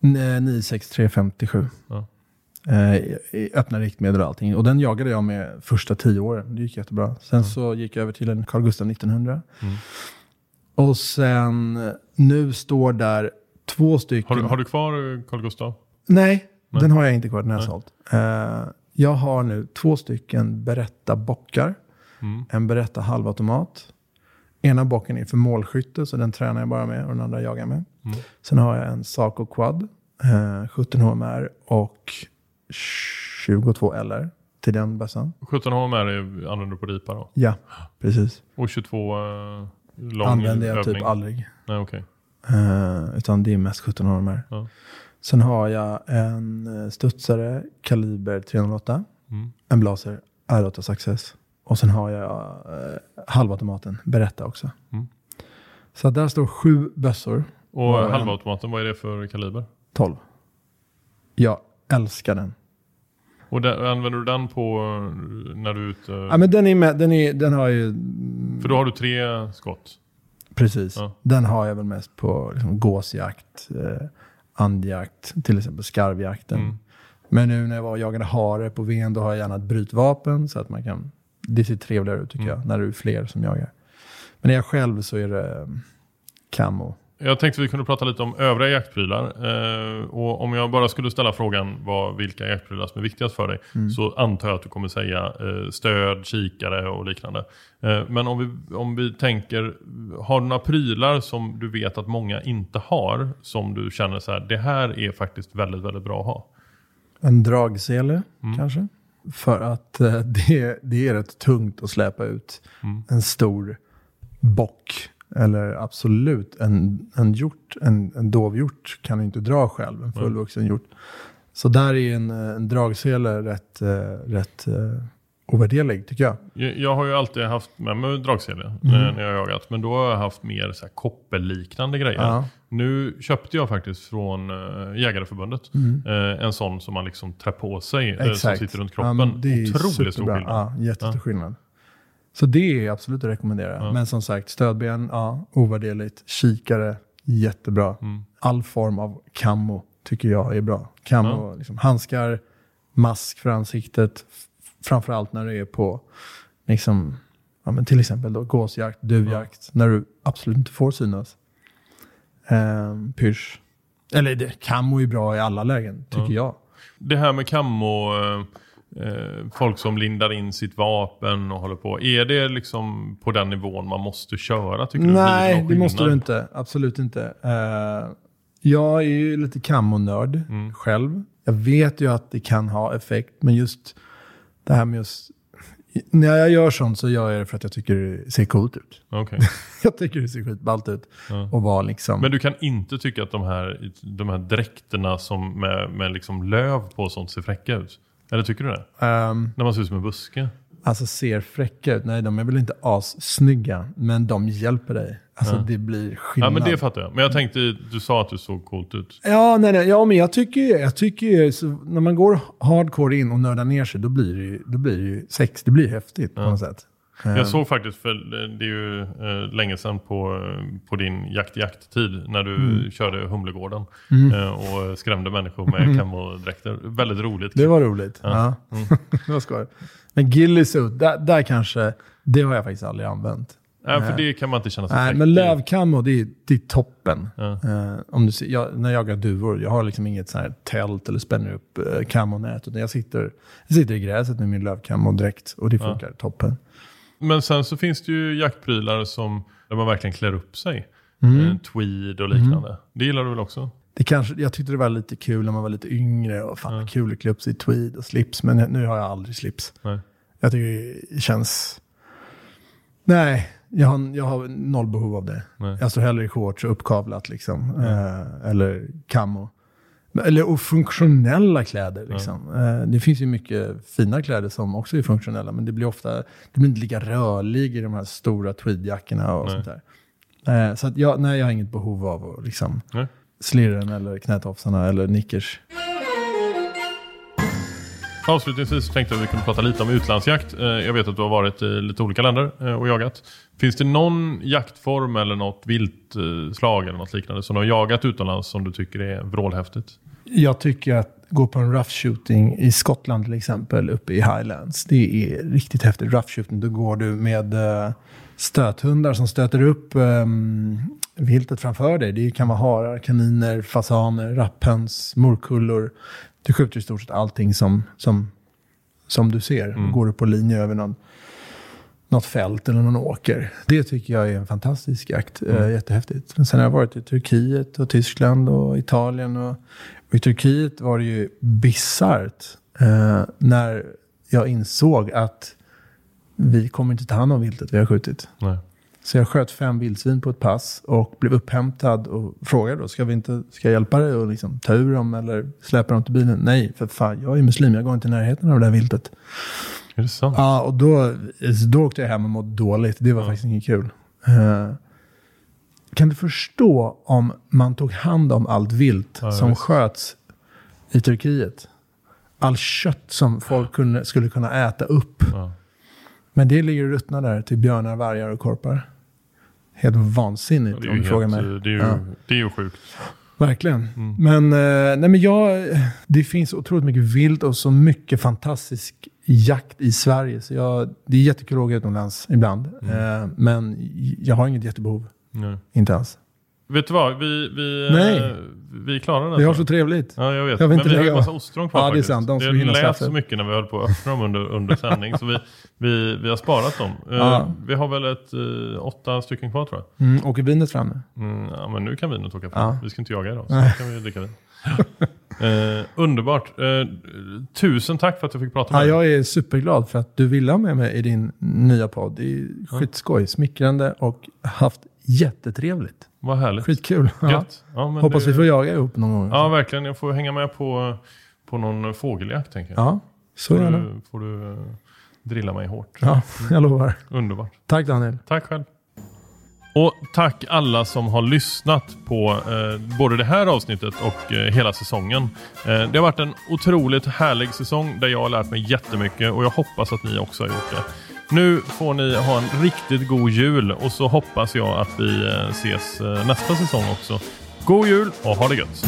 N- 96357. Ja. Eh, i- öppna riktmedel och allting. Och den jagade jag med första tio åren. Det gick jättebra. Sen så gick jag över till en Carl Gustaf 1900. Mm. Och sen eh, nu står där två stycken. Har, du, har du kvar Carl Gustaf? Nej, Nej. den har jag inte kvar. Den har jag sålt. Eh, jag har nu två stycken Beretta bockar. Mm. En Beretta halvautomat. Ena bocken är för målskytte, så den tränar jag bara med och den andra jagar jag med. Mm. Sen har jag en Saco Quad, eh, 17 HMR och 22 LR till den bössan. 17 HMR är, använder du på ripa då? Ja, precis. Och 22 uh, lång Använder jag övning? typ aldrig. Nej, okej. Eh, utan det är mest 17 HMR. Ja. Sen har jag en eh, studsare kaliber 308. Mm. En Blaser R8 Success. Och sen har jag eh, halvautomaten Beretta också. Mm. Så där står sju bössor. Och halvautomaten, vad är det för kaliber? 12. Jag älskar den. Och där, använder du den på eh, när du är ute? Ja, men den, är med, den, är, den har ju... För då har du tre skott? Precis. Ja. Den har jag väl mest på liksom, gåsjakt, eh, andjakt, till exempel skarvjakten. Mm. Men nu när jag var och jagade hare på ven, då har jag gärna ett brytvapen så att man kan... Det ser trevligare ut tycker Mm. jag, när det är fler som jagar. Men när jag själv så är det um, camo. Jag tänkte vi kunde prata lite om övriga jaktprylar. Eh, och om jag bara skulle ställa frågan vad, vilka jaktprylar som är viktigast för dig. Mm. Så antar jag att du kommer säga eh, stöd, kikare och liknande. Eh, men om vi, om vi tänker, har du några prylar som du vet att många inte har? Som du känner så här, det här är faktiskt väldigt, väldigt bra att ha. En dragsele Mm. kanske. För att eh, det, det är rätt tungt att släpa ut Mm. en stor bock. Eller absolut en, en hjort, en, en dovhjort kan inte dra själv, en fullvuxen hjort. Så där är en, eh, en dragsele rätt, eh, rätt eh, ovärderlig tycker jag. Jag, jag har ju alltid haft med mig dragsele Mm. eh, när jag har jagat. Men då har jag haft mer så här, koppelliknande grejer. Ja. Nu köpte jag faktiskt från äh, Jägareförbundet eh, en sån som man liksom trär på sig. eh, som Exakt. sitter runt Ja, kroppen. är Otroligt stor skillnad. Ja, jättestor skillnad. Så det är absolut att rekommendera. Ja. Men som sagt, stödben, ja, ovärderligt. Kikare, jättebra. Mm. All form av camo tycker jag är bra. Camo, liksom, handskar, mask för ansiktet. Framförallt när det är på, liksom, ja, men till exempel då, gåsjakt, duvjakt. När du absolut inte får synas. Ehm, pysch. Eller det, camo är bra i alla lägen, tycker jag. Det här med kammo, eh, eh, folk som lindar in sitt vapen och håller på. Är det liksom på den nivån man måste köra? Tycker du? Nej, någon det måste du inte. Absolut inte. Eh, jag är ju lite kammonörd Mm. själv. Jag vet ju att det kan ha effekt, men just det här med just... När jag gör sånt så gör jag det för att jag tycker det ser coolt ut. Okej. Jag tycker det ser skitballt ut. Ja. Och vara liksom... Men du kan inte tycka att de här, de här dräkterna som med, med liksom löv på och sånt ser fräcka ut? Eller tycker du det? ehm, När man ser ut som en buske? alltså ser fräcka ut. Nej, de är väl inte assnygga, men de hjälper dig. Alltså det blir Ja skillnad. men det fattar jag. Men jag tänkte, du sa att du såg coolt ut. Ja, nej, nej, ja, men jag tycker ju, jag tycker ju, när man går hardcore in och nördar ner sig, då blir det ju, då blir det ju sex, det blir häftigt på något sätt. Eh, Jag såg faktiskt, för det är ju eh, länge sedan på, på din jakt i jakttid när du Mm. körde Humlegården eh, och skrämde människor med kamodräkter. Väldigt roligt. Det var roligt. Ja. det var skoj. Men Gillisuit, där, där kanske, det har jag faktiskt aldrig använt. Nej, för det kan man inte känna sig Nej, men lövkammo, det är, det är toppen. Ja. Eh, om du, ser- jag, när jag jagar duvor, jag har liksom inget sånt här tält eller spänner upp uh, kammonät. Utan jag sitter, jag sitter i gräset med min lövkammo-dräkt och det funkar toppen. Men sen så finns det ju jaktprylar som, där man verkligen klär upp sig. Mm. Eh, tweed och liknande. Det gillar du väl också? Det kanske, jag tyckte det var lite kul när man var lite yngre. Och fan vad kul att klä upp sig i tweed och slips. Men nu har jag aldrig slips. Nej. Jag tycker det känns... Nej, jag har, jag har noll behov av det. Nej. Jag står hellre i shorts och uppkavlat liksom. Eh, eller camo. Eller och funktionella kläder. Liksom. Eh, det finns ju mycket fina kläder som också är funktionella. Men det blir ofta det blir inte lika rörlig i de här stora tweedjackorna och Nej. sånt där. Eh, så att jag, nej, jag har inget behov av att liksom, Nej. slirren eller knätofsarna eller nickers. Avslutningsvis tänkte jag att vi kunde prata lite om utlandsjakt. Eh, Jag vet att du har varit i lite olika länder och jagat. Finns det någon jaktform eller något viltslag eller något liknande som du har jagat utomlands som du tycker är vrålhäftigt? Jag tycker att gå på en rough shooting i Skottland till exempel, uppe i Highlands. Det är riktigt häftigt. Rough shooting, då går du med eh, stöthundar som stöter upp um, viltet framför dig. Det kan vara harar, kaniner, fasaner, rapphöns, morkullor. Du skjuter i stort sett allting som, som, som du ser. Då går du på linje över någon, något fält eller någon åker. Det tycker jag är en fantastisk jakt. Eh, jättehäftigt. Men sen har jag varit i Turkiet och Tyskland och Italien. Och I Turkiet var det ju bisarrt eh, när jag insåg att vi kommer inte ta hand om viltet vi har skjutit. Nej. Så jag sköt fem vildsvin på ett pass och blev upphämtad och frågade då, ska, vi inte, ska jag hjälpa dig och liksom ta ur dem eller släpa dem till bilen? Nej, för fan, jag är muslim, jag går inte i närheten av det här viltet. Är det sant? Ja, och då, då åkte jag hem och mådde dåligt. Det var faktiskt inget kul. Eh, kan du förstå om man tog hand om allt vilt Ja, som visst. sköts i Turkiet? All kött som folk kunde, skulle kunna äta upp. Ja. Men det ligger och ruttnar där till björnar, vargar och korpar. Helt vansinnigt är om du frågar mig. eh, det är ju, Ja. det är ju sjukt. Verkligen. Mm. Men, eh, nej men jag, det finns otroligt mycket vilt och så mycket fantastisk jakt i Sverige. Så jag, det är jättekul att åka utomlands ibland. Mm. Eh, men jag har inget jättebehov. Nej. Inte alls. Vet du vad? Vi, vi, Nej. eh, vi klarar det. Vi har tror så trevligt. Ja, jag vet. Jag vill Men vi har ju lägga- massa ostron kvar Ja, det är faktiskt. sant. De ska det hinna lät kaffet. så mycket när vi höll på att öppna dem under, under sändning. så vi, vi, vi har sparat dem. Eh, Ja. Vi har väl ett eh, åtta stycken kvar tror jag. Mm, åker vinet fram nu? Mm, ja, men nu kan vinet åka fram. Ja. Vi ska inte jaga idag. Så nu kan vi dricka vin. eh, underbart. Eh, tusen tack för att du fick prata med Ja, mig. jag är superglad för att du ville ha med mig i din nya podd. Det är skitskoj, smickrande och haft jättetrevligt. Vad härligt. Skitkul. Ja. Ja, men Hoppas det- vi får jaga ihop någon gång. Ja, verkligen. Jag får hänga med på, på någon fågeljakt tänker jag. Ja, så får, gärna. du, får du eh, drilla mig hårt. Ja, jag lovar. Underbart. Tack Daniel. Tack själv. Och tack alla som har lyssnat på eh, både det här avsnittet och eh, hela säsongen. Eh, det har varit en otroligt härlig säsong där jag har lärt mig jättemycket och jag hoppas att ni också har gjort det. Nu får ni ha en riktigt god jul och så hoppas jag att vi eh, ses eh, nästa säsong också. God jul och ha det gött!